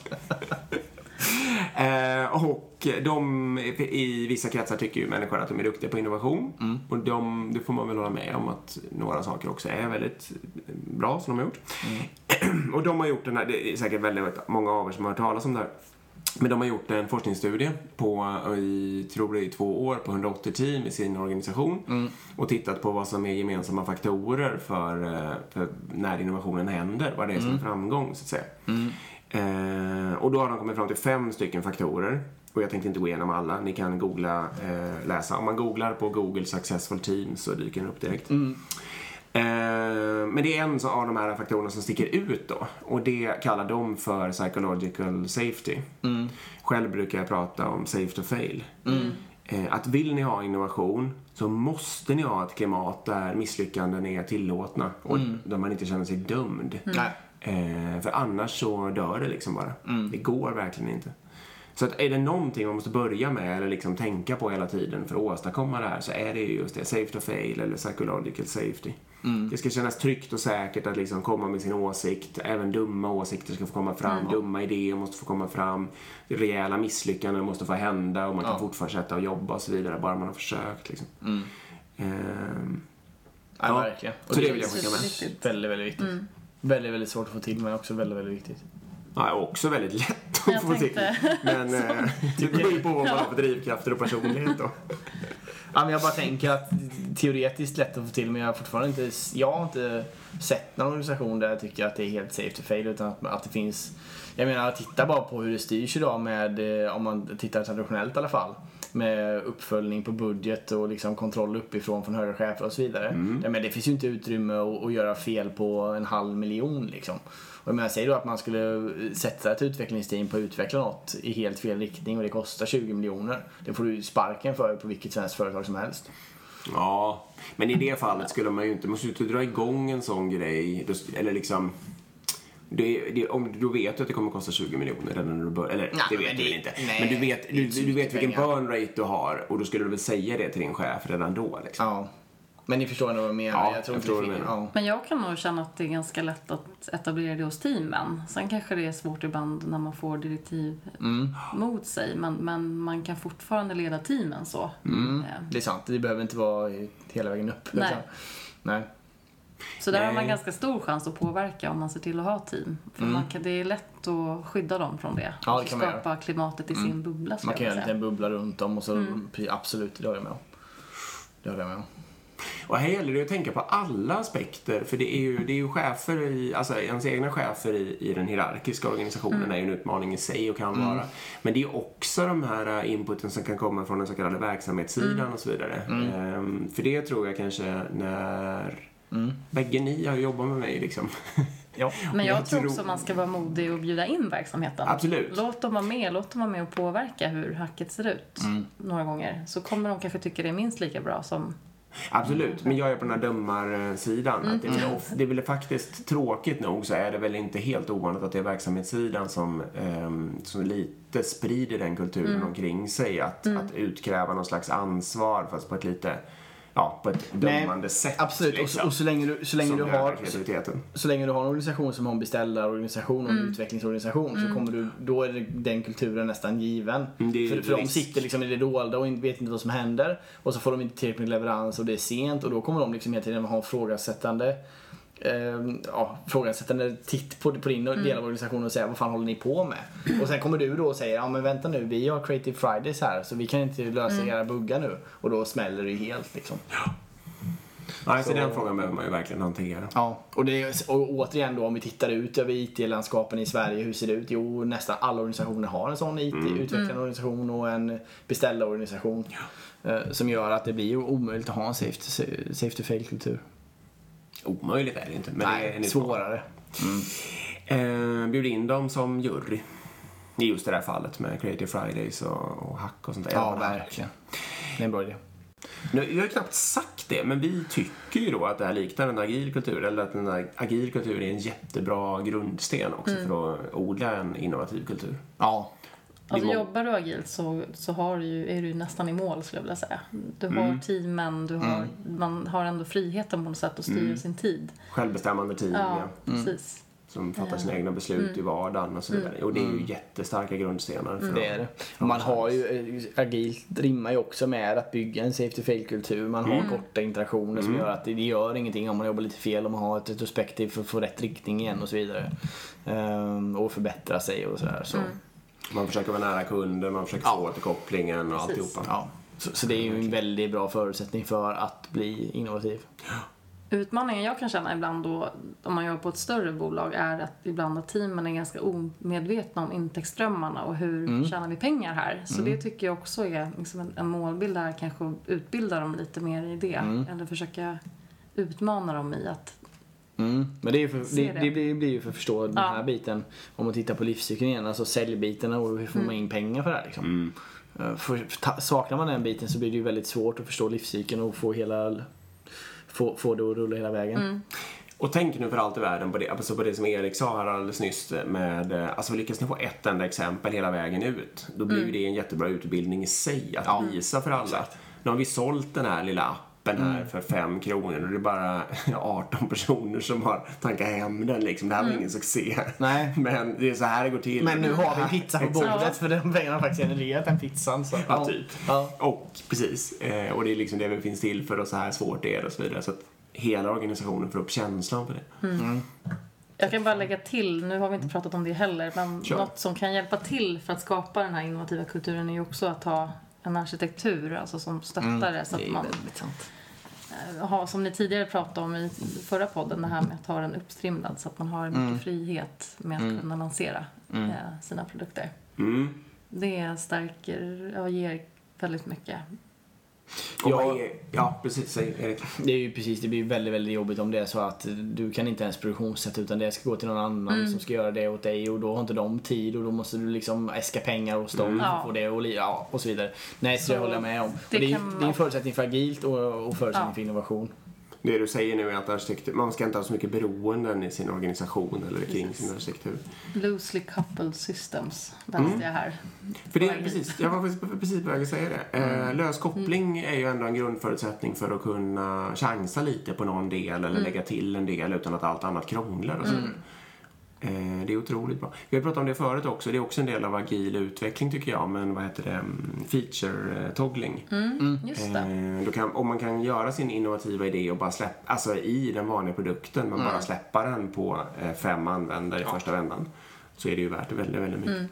Eh, och de, i vissa kretsar tycker ju människor att de är duktiga på innovation. Och de, det får man väl hålla med om att några saker också är väldigt bra som de har gjort. [clears throat] och de har gjort den här, det är säkert väldigt många av er som har hört talas om det här. Men de har gjort en forskningsstudie på, i, tror det är två år, på 180 team i sin organisation. Och tittat på vad som är gemensamma faktorer för, eh, för när innovationen händer. Vad det är som är framgång, så att säga. Eh, och då har de kommit fram till fem stycken faktorer. Och jag tänkte inte gå igenom alla. Ni kan googla, eh, läsa. Om man googlar på Google Successful Teams så dyker den upp direkt. Eh, men det är en så- av de här faktorerna som sticker ut då. Och det kallar de för psychological safety. Själv brukar jag prata om safe to fail. Eh, att vill ni ha innovation så måste ni ha ett klimat där misslyckanden är tillåtna och där man inte känner sig dömd. Nej. Eh, för annars så dör det liksom bara. Det går verkligen inte. Så att är det någonting man måste börja med eller liksom tänka på hela tiden för att åstadkomma det här så är det ju just det, safe to fail eller psychological safety. Det ska kännas tryggt och säkert att liksom komma med sin åsikt. Även dumma åsikter ska få komma fram. Dumma idéer måste få komma fram. Rejäla misslyckanden måste få hända och man kan Ja. fortsätta att jobba och så vidare bara man har försökt. Liksom. Ehm, Ja, Ja. verkligen. Och Så det vill jag skicka med. Superviktigt. Väldigt, väldigt viktigt. Mm. Väldigt, väldigt svårt att få till men också väldigt, väldigt viktigt. Ja, också väldigt lätt att Jag få till. tänkte- Men eh, [laughs] det beror ju på vad man har för drivkrafter och personlighet då. Ja, men jag bara tänker att teoretiskt lätt att få till men jag har fortfarande inte, jag har inte sett någon organisation där jag tycker att det är helt safe to fail utan att, att det finns jag menar, titta bara på hur det styrs idag med, eh, om man tittar traditionellt i alla fall, med uppföljning på budget och liksom kontroll uppifrån från höga chefer och så vidare. Ja, men det finns ju inte utrymme att, att göra fel på en halv miljon liksom. Och jag menar, säg då att man skulle sätta ett utvecklingsteam på att utveckla något i helt fel riktning och det kostar 20 miljoner. Det får du sparken för på vilket svenskt företag som helst. Ja, men i det fallet skulle man ju inte, man måste ju inte dra igång en sån grej. Eller liksom, det, det, om, då vet du att det kommer att kosta 20 miljoner redan när du börjar. Eller Nej, det vet du väl inte. nej, men du vet, du, du vet vilken pengar. burn rate du har och då skulle du väl säga det till din chef redan då liksom. Ja. Men ni förstår nog vad jag menar. Ja, jag tror jag inte förstår det. Ja. Men jag kan nog känna att det är ganska lätt att etablera det hos teamen. Sen kanske det är svårt ibland när man får direktiv Mm. mot sig. Men, men man kan fortfarande leda teamen så. Mm. Eh, Det är sant. Det behöver inte vara hela vägen upp. Nej. liksom. Nej. Så där har man Nej. ganska stor chans att påverka om man ser till att ha team. För man kan, det är lätt att skydda dem från det. Mm. Ja, det och kan man skapa klimatet i sin bubbla Man kan göra en liten bubbla runt om och så Mm. absolut, det håller jag med om. Det håller jag med om. Och här gäller det att tänka på alla aspekter, för det är ju, det är ju chefer i, alltså ens egna chefer i, i den hierarkiska organisationen är ju en utmaning i sig och kan vara. Men det är också de här äh, inputen som kan komma från den så kallade verksamhetssidan och så vidare. Ehm, för det tror jag kanske när, bägge ni har jobbat med mig liksom. Ja. [laughs] Men jag, Jag tror också man ska vara modig och bjuda in verksamheten. Absolut. Låt dem vara med, låt dem vara med och påverka hur hacket ser ut några gånger. Så kommer de kanske tycka det är minst lika bra som... Absolut, men jag är på den här dömarsidan. Mm. Att det, är väl det är väl faktiskt tråkigt nog så är det väl inte helt ovanligt att det är verksamhetssidan som, ehm, som lite sprider den kulturen Mm. omkring sig. Att, att utkräva någon slags ansvar fast på ett lite, ja, på ett dömande sätt. Absolut. Och, liksom, så, och så länge du, så länge du har kreativiteten. så länge du har en organisation som har en beställarorganisation och en Mm. utvecklingsorganisation så kommer du, då är den kulturen nästan given. Mm, det för, för de sitter liksom i det dolda och inte- vet inte vad som händer och så får de inte tillräckligt med leverans och det är sent och då kommer de liksom hela tiden ha en frågasättande eh, ja, frågasättande titt på, på din del av organisationen och säga vad fan håller ni på med? Och sen kommer du då och säger ja men vänta nu vi har Creative Fridays här så vi kan inte lösa era buggar nu och då smäller det ju helt liksom. Nej, så Så- den frågan behöver man ju verkligen hantera. Ja, och, det, och återigen då om vi tittar ut över IT-landskapen i Sverige, hur ser det ut? Jo, nästan alla organisationer har en sån IT-utvecklande organisation och en beställarorganisation. Eh, Som gör att det blir omöjligt att ha en safe, safe to fail-kultur. Omöjligt är det inte, men det är Nej, svårare. Eh, bjud in dem som jury. I just det där fallet med Creative Fridays och, och hack och sånt där. Ja, verkligen. Det är en bra idé. Nu, jag har knappt sagt det, men vi tycker ju då att det här liknar en agil kultur. Eller att en agil kultur är en jättebra grundsten också för att odla en innovativ kultur. Ja, Alltså jobbar du agilt så, så har du är du nästan i mål skulle jag vilja säga. Du har Mm. teamen, du har, man har ändå friheten på något sätt att styra Mm. sin tid. Självbestämmande team Ja, ja, precis. som fattar sina egna beslut i vardagen och så vidare. Och det är ju jättestarka grundstenar. För det är det. Man har ju, eh, agilt rimmar ju också med att bygga en safe to fail-kultur. Man har korta interaktioner som gör att det, gör ingenting om man jobbar lite fel, om man har ett retrospektiv för att få rätt riktning igen och så vidare. Ehm, och förbättra sig och sådär. Så, Man försöker vara nära kunden, man försöker få återkopplingen och Precis. alltihopa. ja. så, så det är ju en väldigt bra förutsättning för att bli innovativ. Utmaningen jag kan känna ibland då, om man jobbar på ett större bolag, är att ibland att teamen är ganska omedvetna om intäktsströmmarna och hur tjänar vi pengar här. Så det tycker jag också är liksom en, en målbild där, kanske att utbilda dem lite mer i det. Eller försöka utmana dem i att Mm. Men det, för, det, det. det blir, ju för att förstå den Ja. här biten. Om man tittar på livscykeln igen, alltså säljbiten och hur får man in pengar för det här liksom. Eh, För, ta, saknar man den biten så blir det ju väldigt svårt att förstå livscykeln och få hela få, få det att rulla hela vägen. Och tänk nu för allt i världen på det, alltså på det som Erik sa här alldeles nyss med, eh, alltså lyckas ni få ett enda exempel hela vägen ut, då blir ju det en jättebra utbildning i sig att visa för alla. Nu har vi sålt den här lilla appen här för fem kronor och det är bara [laughs] 18 personer som har tankat hem den liksom. Det här var ingen succé. Nej. [laughs] Men det är så här det går till. Men nu har vi en pizza på [laughs] bordet för de pengarna har faktiskt genererat den pizzan. Så. Ja, typ. Ja. Och precis, eh, och det är liksom det vi finns till för och så här svårt det är och så vidare. Så att hela organisationen får upp känslan för det. Jag kan bara lägga till, nu har vi inte pratat om det heller, men Kör. något som kan hjälpa till för att skapa den här innovativa kulturen är ju också att ha en arkitektur alltså som stöttar det. Så Det att är man eh, har, som ni tidigare pratade om i förra podden, det här med att ha den uppstrimlad så att man har mycket Mm. frihet med att kunna lansera Mm. eh, sina produkter. Mm. Det stärker och ger väldigt mycket. Och Ja. är, ja, precis. Säg Erik. Det är ju precis, det blir väldigt, väldigt jobbigt om det är så att du kan inte ens produktionssätta utan det ska gå till någon annan Mm. som ska göra det åt dig och då har inte de tid och då måste du liksom äska pengar hos dem Mm. för att Ja. få det och, ja, och så vidare. Nej, så, det Så håller jag med om. Det Det, är, det är en förutsättning för agilt och, och förutsättning Ja. för innovation. Det du säger nu är att arkitektur, man ska inte ha så mycket beroenden i sin organisation eller kring sin arkitektur. Loosely coupled systems läste Mm. jag här. För det, precis, jag var precis- precis på väg att säga det. Eh, lös koppling är ju ändå en grundförutsättning för att kunna chansa lite på någon del eller lägga till en del utan att allt annat krånglar och så. Eh, det är otroligt bra. Vi har pratat om det förut också. Det är också en del av agil utveckling tycker jag. Men vad heter det? Mm, Feature-toggling. Mm, just det. Eh, kan, om man kan göra sin innovativa idé och bara släppa, alltså i den vanliga produkten, men bara släppa den på eh, fem användare i första vändan. Så är det ju värt väldigt, väldigt mycket.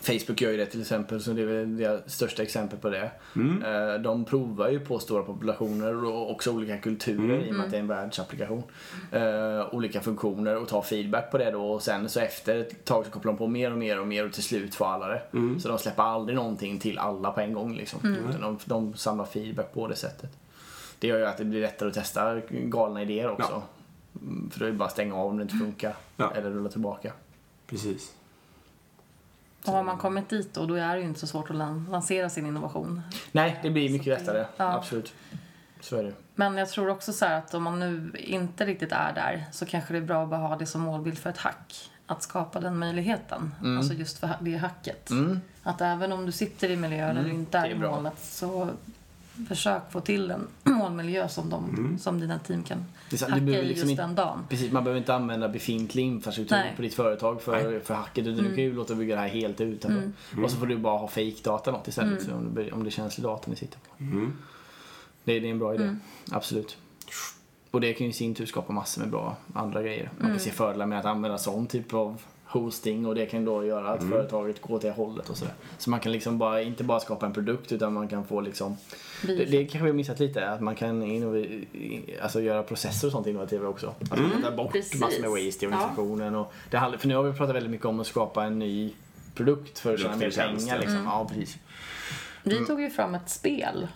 Facebook gör ju det till exempel, så det är väl det största exemplet på det. Mm. Eh, De provar ju på stora populationer och också olika kulturer Mm. i och med att det är en världsapplikation. Eh, olika funktioner och tar feedback på det då och sen så efter ett tag så kopplar de på mer och mer och mer och till slut får alla det. Mm. Så de släpper aldrig någonting till alla på en gång liksom. Utan de, de samlar feedback på det sättet. Det gör ju att det blir lättare att testa galna idéer också. Mm, För då är det bara att stänga av om det inte funkar. Ja. Eller rulla tillbaka. Precis. Och har man kommit dit då, då är det ju inte så svårt att lan- lansera sin innovation. Nej, det blir mycket lättare. ja. Absolut. Så är det. Men jag tror också så här att om man nu inte riktigt är där så kanske det är bra att bara ha det som målbild för ett hack. Att skapa den möjligheten. Alltså just för det hacket. Mm. Att även om du sitter i miljöer där du inte är, är målet så försök få till en [clears throat] målmiljö som, de, som dina team kan Det hacka i liksom just den dagen. Precis, man behöver inte använda befintlig infrastruktur Nej. på ditt företag för, för hacket. Utan Du kan ju låta bygga det här helt utanför. Och så får du bara ha fake-data något istället. Så om, det, om det är känslig data ni sitter på. Mm. Det, det är en bra idé. Absolut. Och det kan ju i sin tur skapa massor med bra andra grejer. Man kan se fördelar med att använda sån typ av hosting och det kan då göra att företaget går åt det hållet och sådär. Så man kan liksom bara, inte bara skapa en produkt utan man kan få liksom det, det kanske vi har missat lite, att man kan innov- alltså göra processer och sånt innovativa också. Att man kan ta bort Precis. massor med waste i Ja. organisationen. Och det handlar, för nu har vi pratat väldigt mycket om att skapa en ny produkt för att tjäna mer pengar. ja. Liksom. Ja, precis. Vi tog ju fram ett spel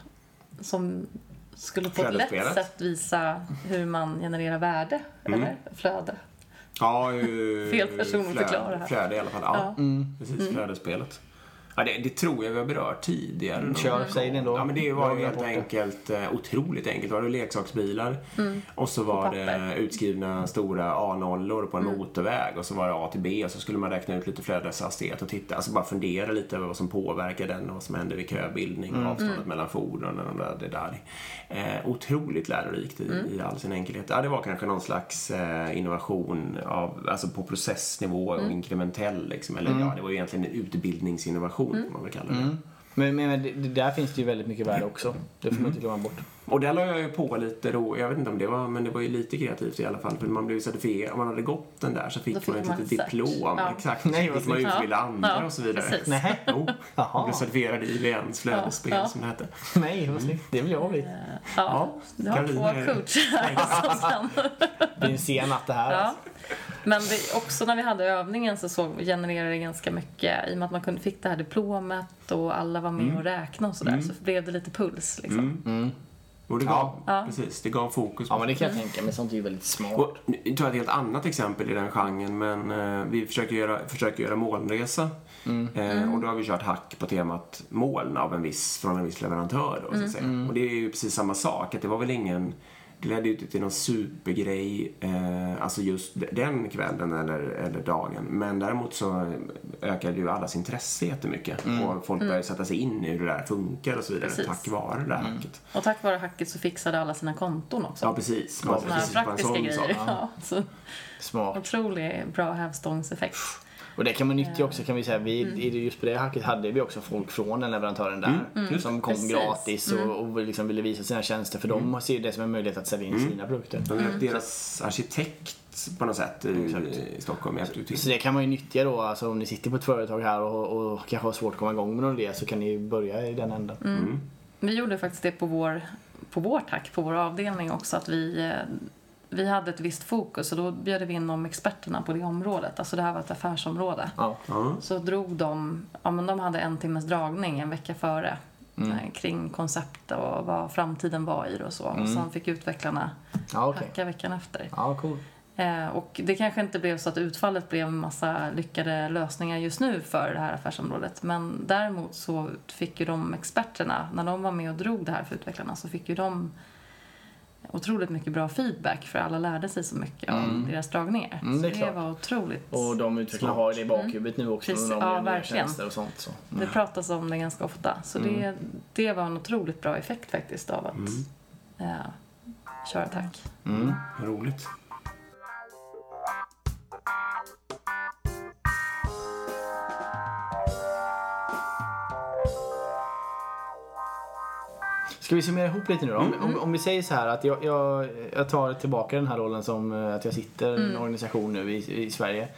som skulle på ett lätt sätt visa hur man genererar värde, eller flöde. Ja, ju, Fel person att förklara här. Flöde i alla fall. Ja, Mm. precis. Flödesspelet. Ja, det, det tror jag vi har berört tidigare. någon Kör, säg det ändå. Ja, men det var ju helt enkelt, eh, otroligt enkelt. Det var det leksaksbilar och så var papper. det utskrivna stora A-nollor på en motorväg och så var det A till B och så skulle man räkna ut lite flödeshastighet och titta, alltså bara fundera lite över vad som påverkar den och vad som händer vid köbildning och avståndet mellan fordonen och det där. Eh, otroligt lärorikt i, i all sin enkelhet. Ja, det var kanske någon slags eh, innovation av, alltså på processnivå och inkrementell liksom. Eller ja, det var ju egentligen en utbildningsinnovation får man väl kalla det. Men, men, men där finns det ju väldigt mycket värde också. Det får man inte glömma bort. Och där la jag ju på lite då, jag vet inte om det var, men det var ju lite kreativt i alla fall. För man blev certifierad, om man hade gått den där så fick, fick man ett man litet en cert. diplom. Ja. Exakt. Nej, så fick man utbilda Ja. andra Ja, och så vidare. precis. Nej. Jo, [laughs] Jaha. jag blev certifierad i IVNs flödesspel Ja, som det hette. Nej, vad snyggt. Det vill jag bli. Ja, du har två är- coacher [laughs] sen [laughs] Det blir en sen natt det här. Ja. alltså. Men det, också när vi hade övningen så såg, genererade det ganska mycket. I och med att man kunde, fick det här diplomet och alla var med och räknade och sådär. Så blev det lite puls liksom. Mm. Och det gav, Ja. Precis, det gav fokus på Ja, men det kan jag tänka mig. Sånt är ju väldigt smart. Och nu tar jag ett helt annat exempel i den genren, men eh, vi försöker göra, försöker göra molnresa. Eh, och då har vi kört hack på temat moln av en viss, från en viss leverantör. Då, så att säga. Och det är ju precis samma sak, att det var väl ingen det ledde ju inte till någon supergrej, eh, alltså just den kvällen eller, eller dagen. Men däremot så ökade ju allas intresse jättemycket. Och folk började sätta sig in i hur det där funkar och så vidare Precis. tack vare det där hacket. Och tack vare hacket så fixade alla sina konton också. Ja, precis. Ja, precis, praktiska grejer. Ja, så Smart. otroligt bra hävstångseffekt. Och det kan man nyttja också kan vi säga. Vi, Mm. i det- Just på det hacket hade vi också folk från den leverantören där. Som kom Precis. gratis och, och liksom ville visa sina tjänster. För de ser ju det som en möjlighet att sälja in sina produkter. De är Deras arkitekt på något sätt i, i Stockholm hjälpte till. Så det kan man ju nyttja då. Alltså om ni sitter på ett företag här och, och kanske har svårt att komma igång med någon idé så kan ni börja i den änden. Mm. Vi gjorde faktiskt det på vår, på vår tack, på vår avdelning också. Att vi, eh, vi hade ett visst fokus och då bjöd vi in de experterna på det området. Alltså det här var ett affärsområde. Ja. Ja. Så drog de, ja men de hade en timmes dragning en vecka före. Mm. eh, Kring koncept och vad framtiden var i det och så. Och sen fick utvecklarna Ja, okej. hacka veckan efter. Ja, cool. Eh, och det kanske inte blev så att utfallet blev en massa lyckade lösningar just nu för det här affärsområdet. Men däremot så fick ju de experterna, när de var med och drog det här för utvecklarna, så fick ju de otroligt mycket bra feedback för alla lärde sig så mycket av deras dragningar. Mm, det så det var otroligt. Och de utvecklarna har det i bakhuvudet nu också. Precis, när de ja, gör nya tjänster och sånt. Så. Det pratas om det ganska ofta. Så det, det var en otroligt bra effekt faktiskt av att eh, köra tack. Mm. Roligt. Ska vi summera ihop lite nu då? Om, om, om vi säger så här att jag, jag, jag tar tillbaka den här rollen som eh, att jag sitter i en organisation nu i, i Sverige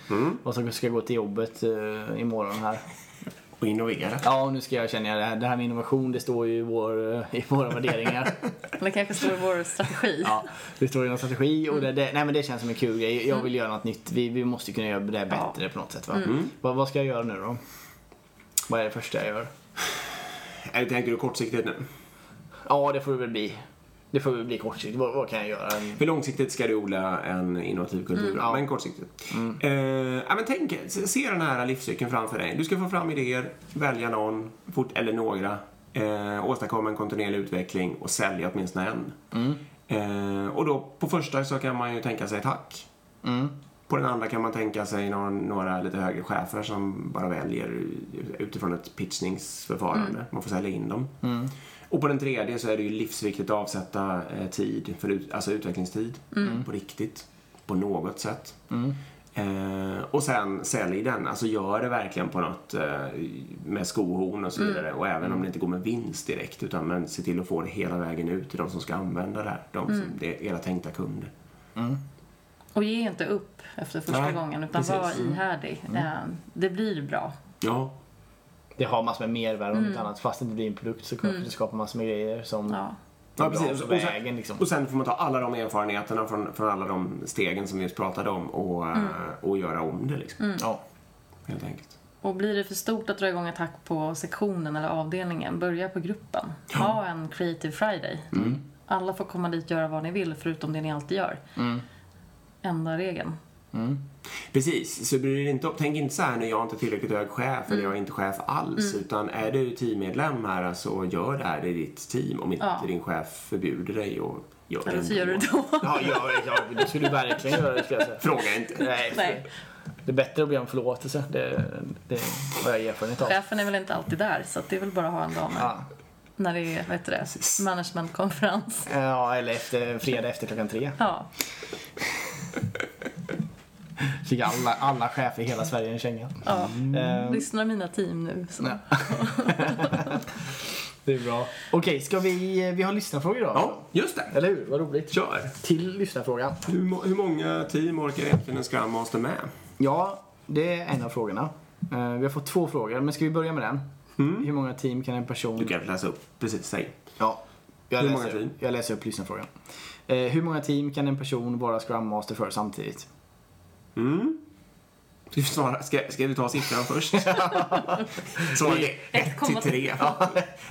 och så ska jag gå till jobbet uh, imorgon här. Och innovera. Ja, nu ska jag känna det här, det här med innovation det står ju i, vår, eh, i våra värderingar. [laughs] Eller kanske står i vår strategi. Ja, det står i någon strategi och det, det, nej, men det känns som en kul grej. Jag vill göra något nytt. Vi, vi måste kunna göra det bättre på något sätt. Va? Vad, vad ska jag göra nu då? Vad är det första jag gör? Eller tänker du kortsiktigt nu? Ja, det får det väl bli. Det får väl bli kortsiktigt. Vad, vad kan jag göra? För långsiktigt ska du odla en innovativ kultur, ja. men kortsiktigt. Eh, ja, men tänk, se den här livscykeln framför dig. Du ska få fram idéer, välja någon, fort, eller några, eh, åstadkomma en kontinuerlig utveckling och sälja åtminstone en. Eh, och då på första så kan man ju tänka sig tack. Mm. På den andra kan man tänka sig någon, några lite högre chefer som bara väljer utifrån ett pitchningsförfarande. Man får sälja in dem. Och på den tredje så är det ju livsviktigt att avsätta eh, tid, för ut, alltså utvecklingstid, på riktigt, på något sätt. Eh, och sen sälj den, alltså gör det verkligen på något eh, med skohorn och så vidare. Och även om det inte går med vinst direkt, utan men se till att få det hela vägen ut till de som ska använda det här. De som, det är era tänkta kunder. Och ge inte upp efter första Nej, gången utan precis. var Mm. ihärdig. Eh, Det blir bra. Ja, Det har massor med mervärde om inte annat. Fast det inte blir en produkt så mm. det skapar massor med grejer som Ja. Ja, precis. på Och sen- vägen. Liksom. Och sen får man ta alla de erfarenheterna från, från alla de stegen som vi just pratade om och, eh, och göra om det liksom. Ja. Helt enkelt. Och blir det för stort att dra igång attack på sektionen eller avdelningen, börja på gruppen. Ha en Creative Friday. Alla får komma dit och göra vad ni vill förutom det ni alltid gör. Enda regeln. Precis, så bryr dig inte om, tänk inte så här nu, jag är inte tillräckligt hög chef eller jag är inte chef alls. Utan är du teammedlem här så gör det här i ditt team om inte Ja. din chef förbjuder dig och gör det Eller så gör du det då. Ja, ja, ja, det skulle du verkligen göra skulle jag säga. Fråga inte. Nej, Nej. Det är bättre att be om förlåtelse. Det, det har jag erfarenhet av. Chefen är väl inte alltid där, så det är väl bara att ha en dag när, Ja. när det är vad heter det, managementkonferens. ja, eller efter, fredag efter klockan tre. Ja, [laughs] Fick alla, alla chefer i hela Sverige en känga. ja. Ehm, Lyssnar mina team nu. Så. Ja. [laughs] det är bra. Okej, ska vi... Vi har lyssnarfrågor idag. Ja, just det. Eller hur? Vad roligt. Kör. Till lyssnarfrågan. Hur, hur många team orkar egentligen en Scrum Master med? Ja, det är en av frågorna. Eh, vi har fått två frågor, men ska vi börja med den? Hur många team kan en person... Du kan läsa upp, precis, säg. Ja, jag, Hur läser, många team? jag läser upp lyssnarfrågan. Eh, hur många team kan en person vara Scrum Master för samtidigt? Mm. Svara, ska, ska vi ta siffran först? [laughs] Svaret är 1 till 3.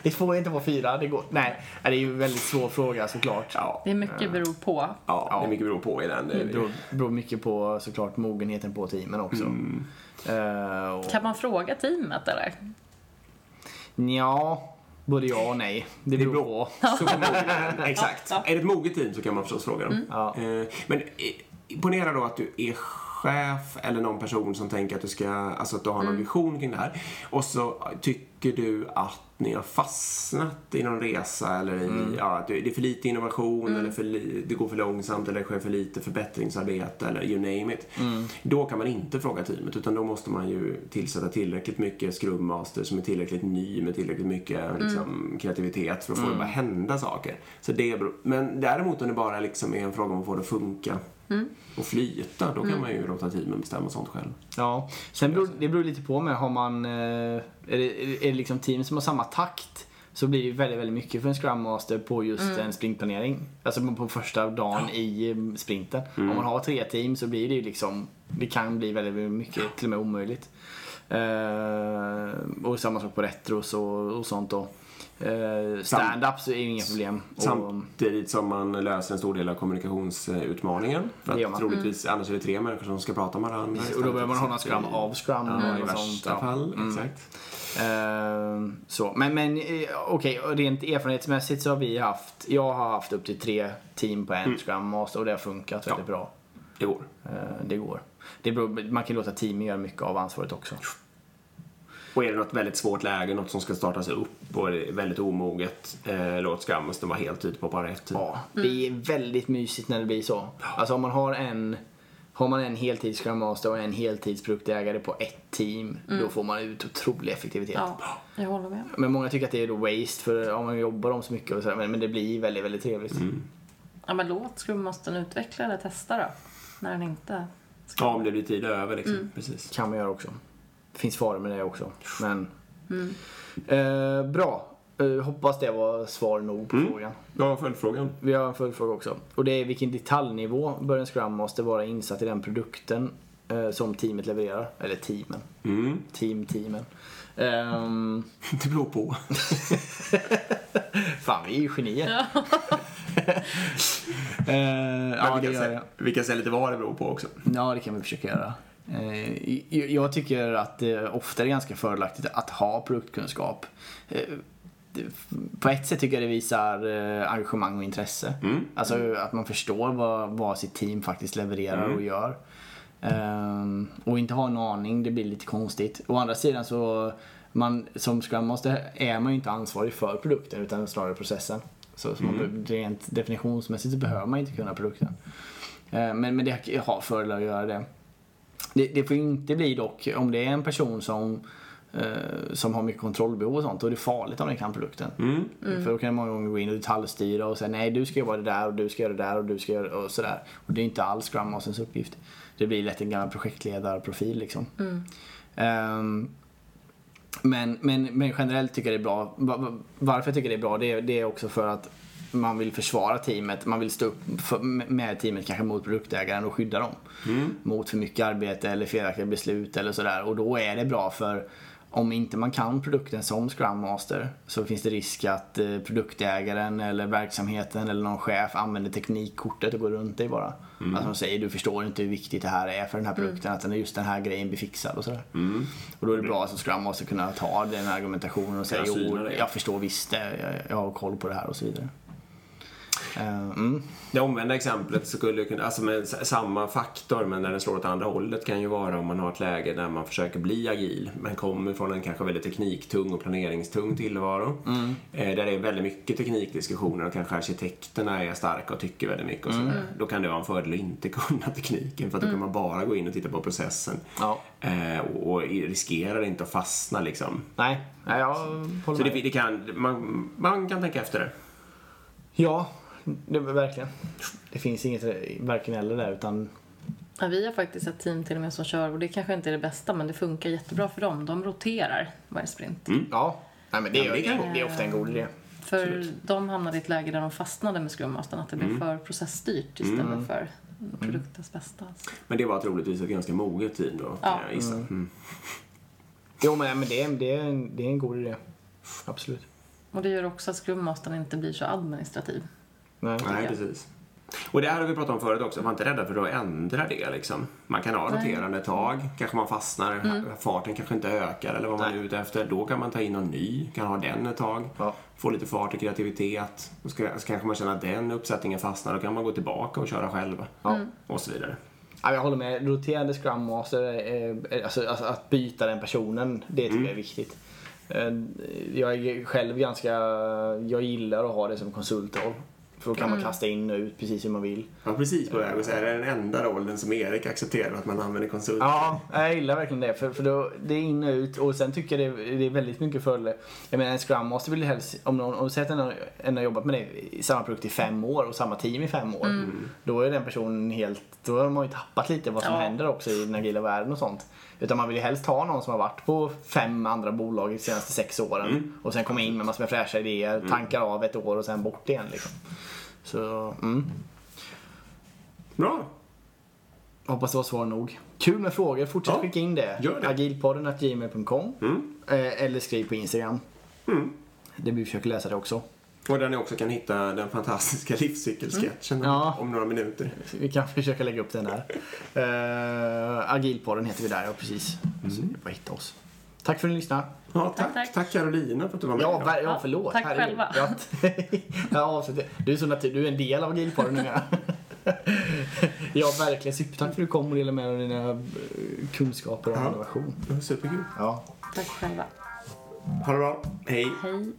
det får inte vara fyra. Det går... Nej, det är ju en väldigt svår fråga såklart. Ja, Det är mycket beror på. ja, det är mycket beror på i den. Det beror, beror mycket på såklart mogenheten på teamen också. Mm. Eh, och, Kan man fråga teamet eller? ja, både ja och nej. Det beror på. [laughs] [laughs] Så på. Exakt. Ja. Är det ett moget team så kan man förstås fråga dem. Ja. Eh, Men eh, ponera då att du är chef eller någon person som tänker att du ska, alltså att du har någon vision kring det här. Och så tycker du att ni har fastnat i någon resa eller i, ja, att det är för lite innovation eller för li, det går för långsamt eller det sker för lite förbättringsarbete eller you name it. Då kan man inte fråga teamet utan då måste man ju tillsätta tillräckligt mycket Scrum Master som är tillräckligt ny med tillräckligt mycket liksom, kreativitet för att få det att bara hända saker. Så det beror, men däremot om det bara liksom är en fråga om att få det att funka och flyta, då kan man ju låta teamen bestämma sånt själv. Ja, sen beror, det beror lite på med, har man, eh, är det, är det liksom team som har samma takt så blir det väldigt, väldigt mycket för en Scrum Master på just en sprintplanering. Alltså på första dagen i eh, sprinten. Om man har tre team så blir det ju liksom, det kan bli väldigt, väldigt mycket, till och med omöjligt. Eh, och samma sak på retros och, och sånt då. Eh, Stand-ups är ju inga problem. Samtidigt som man löser en stor del av kommunikationsutmaningen. För att man. troligtvis, annars är det tre människor som ska prata med varandra. och då behöver man ha någon Scrum av Scrum. Ja, I värsta sånt, ja. fall, exakt. Eh, så. Men, men eh, okej, rent erfarenhetsmässigt så har vi haft, jag har haft upp till tre team på en Scrum Master och det har funkat väldigt bra. Det går. Det går. Det beror, man kan låta teamen göra mycket av ansvaret också. Och är det något väldigt svårt läge, något som ska startas upp och är väldigt omoget, eh, låt Scrum Master vara helt ute på bara ett. Ja, det är väldigt mysigt när det blir så. Alltså om man har en har man en heltids Scrum Master och en heltidsproduktägare på ett team, då får man ut otrolig effektivitet. Ja, jag håller med. Men många tycker att det är då waste för om man jobbar om så mycket och så här, men, men det blir väldigt, väldigt trevligt. Ja, men låt Scrum Mastern utveckla eller testa då. När den inte ska... Ja, om det blir tid över liksom. Precis. Kan man göra också. Det finns faror med det också. Men... Eh, bra. Eh, hoppas det var svar nog på frågan. Ja, följdfrågan. Vi har en följdfråga också. Och det är vilken detaljnivå bör en Scrum måste vara insatt i den produkten eh, som teamet levererar. Eller teamen. Mm. Team-teamen. Ehm, [laughs] Det beror på. [laughs] fan, vi är ju genier. Men [laughs] ja, vi, kan jag. vi kan säga lite vad det beror på också. Ja, det kan vi försöka göra. Eh, jag- tycker att det ofta är ganska fördelaktigt att ha produktkunskap. Eh, På ett sätt tycker jag det visar eh, engagemang och intresse. Alltså att man förstår vad, vad sitt team faktiskt levererar och gör. Ehm, och inte ha en aning, det blir lite konstigt. Å andra sidan så, man, som Scrum Master är man ju inte ansvarig för produkten utan snarare processen. Så, så man, be- rent definitionsmässigt så behöver man inte kunna produkten. Eh, Men, men det har fördelar att göra det. Det. Det får inte bli dock, om det är en person som, eh, som har mycket kontrollbehov och sånt, då är det farligt om den kan produkten. För då kan det många gånger gå in och detaljstyra och säga nej du ska göra det där och du ska göra det där och du ska göra och sådär. Och det är inte alls Scrum Masters uppgift. Det blir lätt en gammal projektledarprofil liksom. Ehm, men, men, men generellt tycker jag det är bra. Va- va- Varför jag tycker det är bra det är, det är också för att man vill försvara teamet. Man vill stå upp för, med teamet kanske mot produktägaren och skydda dem. Mot för mycket arbete eller felaktiga beslut eller sådär. Och då är det bra för om inte man kan produkten som Scrum Master så finns det risk att eh, produktägaren eller verksamheten eller någon chef använder teknikkortet och går runt dig bara. Alltså de säger du förstår inte hur viktigt det här är för den här produkten, att den, just den här grejen blir fixad och sådär. Och då är det bra som Scrum Master kunna ta den argumentationen och säga jo, jag förstår visst det, jag, jag har koll på det här och så vidare. Eh, mm. Det omvända exemplet skulle kunna, alltså med samma faktor men när den slår åt andra hållet kan ju vara om man har ett läge där man försöker bli agil men kommer från en kanske väldigt tekniktung och planeringstung tillvaro. Eh, där det är väldigt mycket teknikdiskussioner och kanske arkitekterna är starka och tycker väldigt mycket och sådär. Då kan det vara en fördel att inte [laughs] kunna tekniken för att då kan man bara gå in och titta på processen. Ja. Eh, och, riskerar inte att fastna liksom. Nej, jag håller Så det, med. det kan, man, man kan tänka efter det. Ja, det, verkligen. Det finns inget varken eller där utan Ja, vi har faktiskt ett team till och med som kör, och det kanske inte är det bästa, men det funkar jättebra för dem. De roterar varje sprint. ja. Nej, men det, Ja, men det kan- det är ofta en god idé. För de hamnade i ett läge där de fastnade med Scrum Mastern, att det blev för processstyrt istället för produktens bästa. Men det var troligtvis ett ganska moget team då, kan Ja. jag gissa. Mm. Jo, men, men det, är- det, är en, det är en god idé. Absolut. Och det gör också att Scrum Mastern inte blir så administrativ. Nej. Nej, precis. Och det här har vi pratat om förut också, var inte rädda för att ändra det liksom. Man kan ha roterande ett tag, kanske man fastnar, farten kanske inte ökar eller vad man Nej. är ute efter. Då kan man ta in någon ny, kan ha den ett tag, Ja. få lite fart och kreativitet. Och ska, så kanske man känner att den uppsättningen fastnar, då kan man gå tillbaka och köra själva. Och så vidare. Ja, jag håller med. Roterande Scrum Master, alltså, alltså att byta den personen, det tycker jag är viktigt. Eh, Jag är själv ganska, jag gillar att ha det som konsultroll. För då kan man kasta in och ut precis hur man vill. Ja, precis på väg att säga. Det är den enda rollen som Erik accepterar att man använder konsult. Ja, jag gillar verkligen det. För, för då, det är in och ut och sen tycker jag det, det är väldigt mycket fördelar. Jag menar en Scrum Master vill ju helst, om någon, om att en, en har jobbat med det i samma produkt i fem år och samma team i fem år. Då är den personen helt, då har man ju tappat lite vad som Ja. händer också i den agila världen och sånt. Utan man vill ju helst ha någon som har varit på fem andra bolag de senaste sex åren. Och sen komma in med massor med fräscha idéer, tankar av ett år och sen bort igen liksom. Så, mm. Bra. Hoppas det var svar nog. Kul med frågor, fortsätt Ja, skicka in det. gör det. Agilpodden gmail.com Mm. eh, eller skriv på Instagram. Mm. Det vi försöker läsa det också. Och där ni också kan hitta den fantastiska [laughs] livscykelsketchen Mm. Ja. om några minuter. Vi kan försöka lägga upp den där. Uh, Agilpodden heter vi där, ja precis. Mm. Så det är bara att hitta oss. Tack för att ni lyssnade. Ja, tack, Tack, tack. tack Carolina för att du var med. Ja, ver- ja förlåt. tack Herregud. själva. Ja, [laughs] du, är så natur, du är en del av Agilpodden numera. [laughs] ja, verkligen. Supertack för att du kom och delade med dig av dina eh, kunskaper och Ja. innovation. Var superkul. Ja. Tack själva. Ha det bra. Hej. Hej.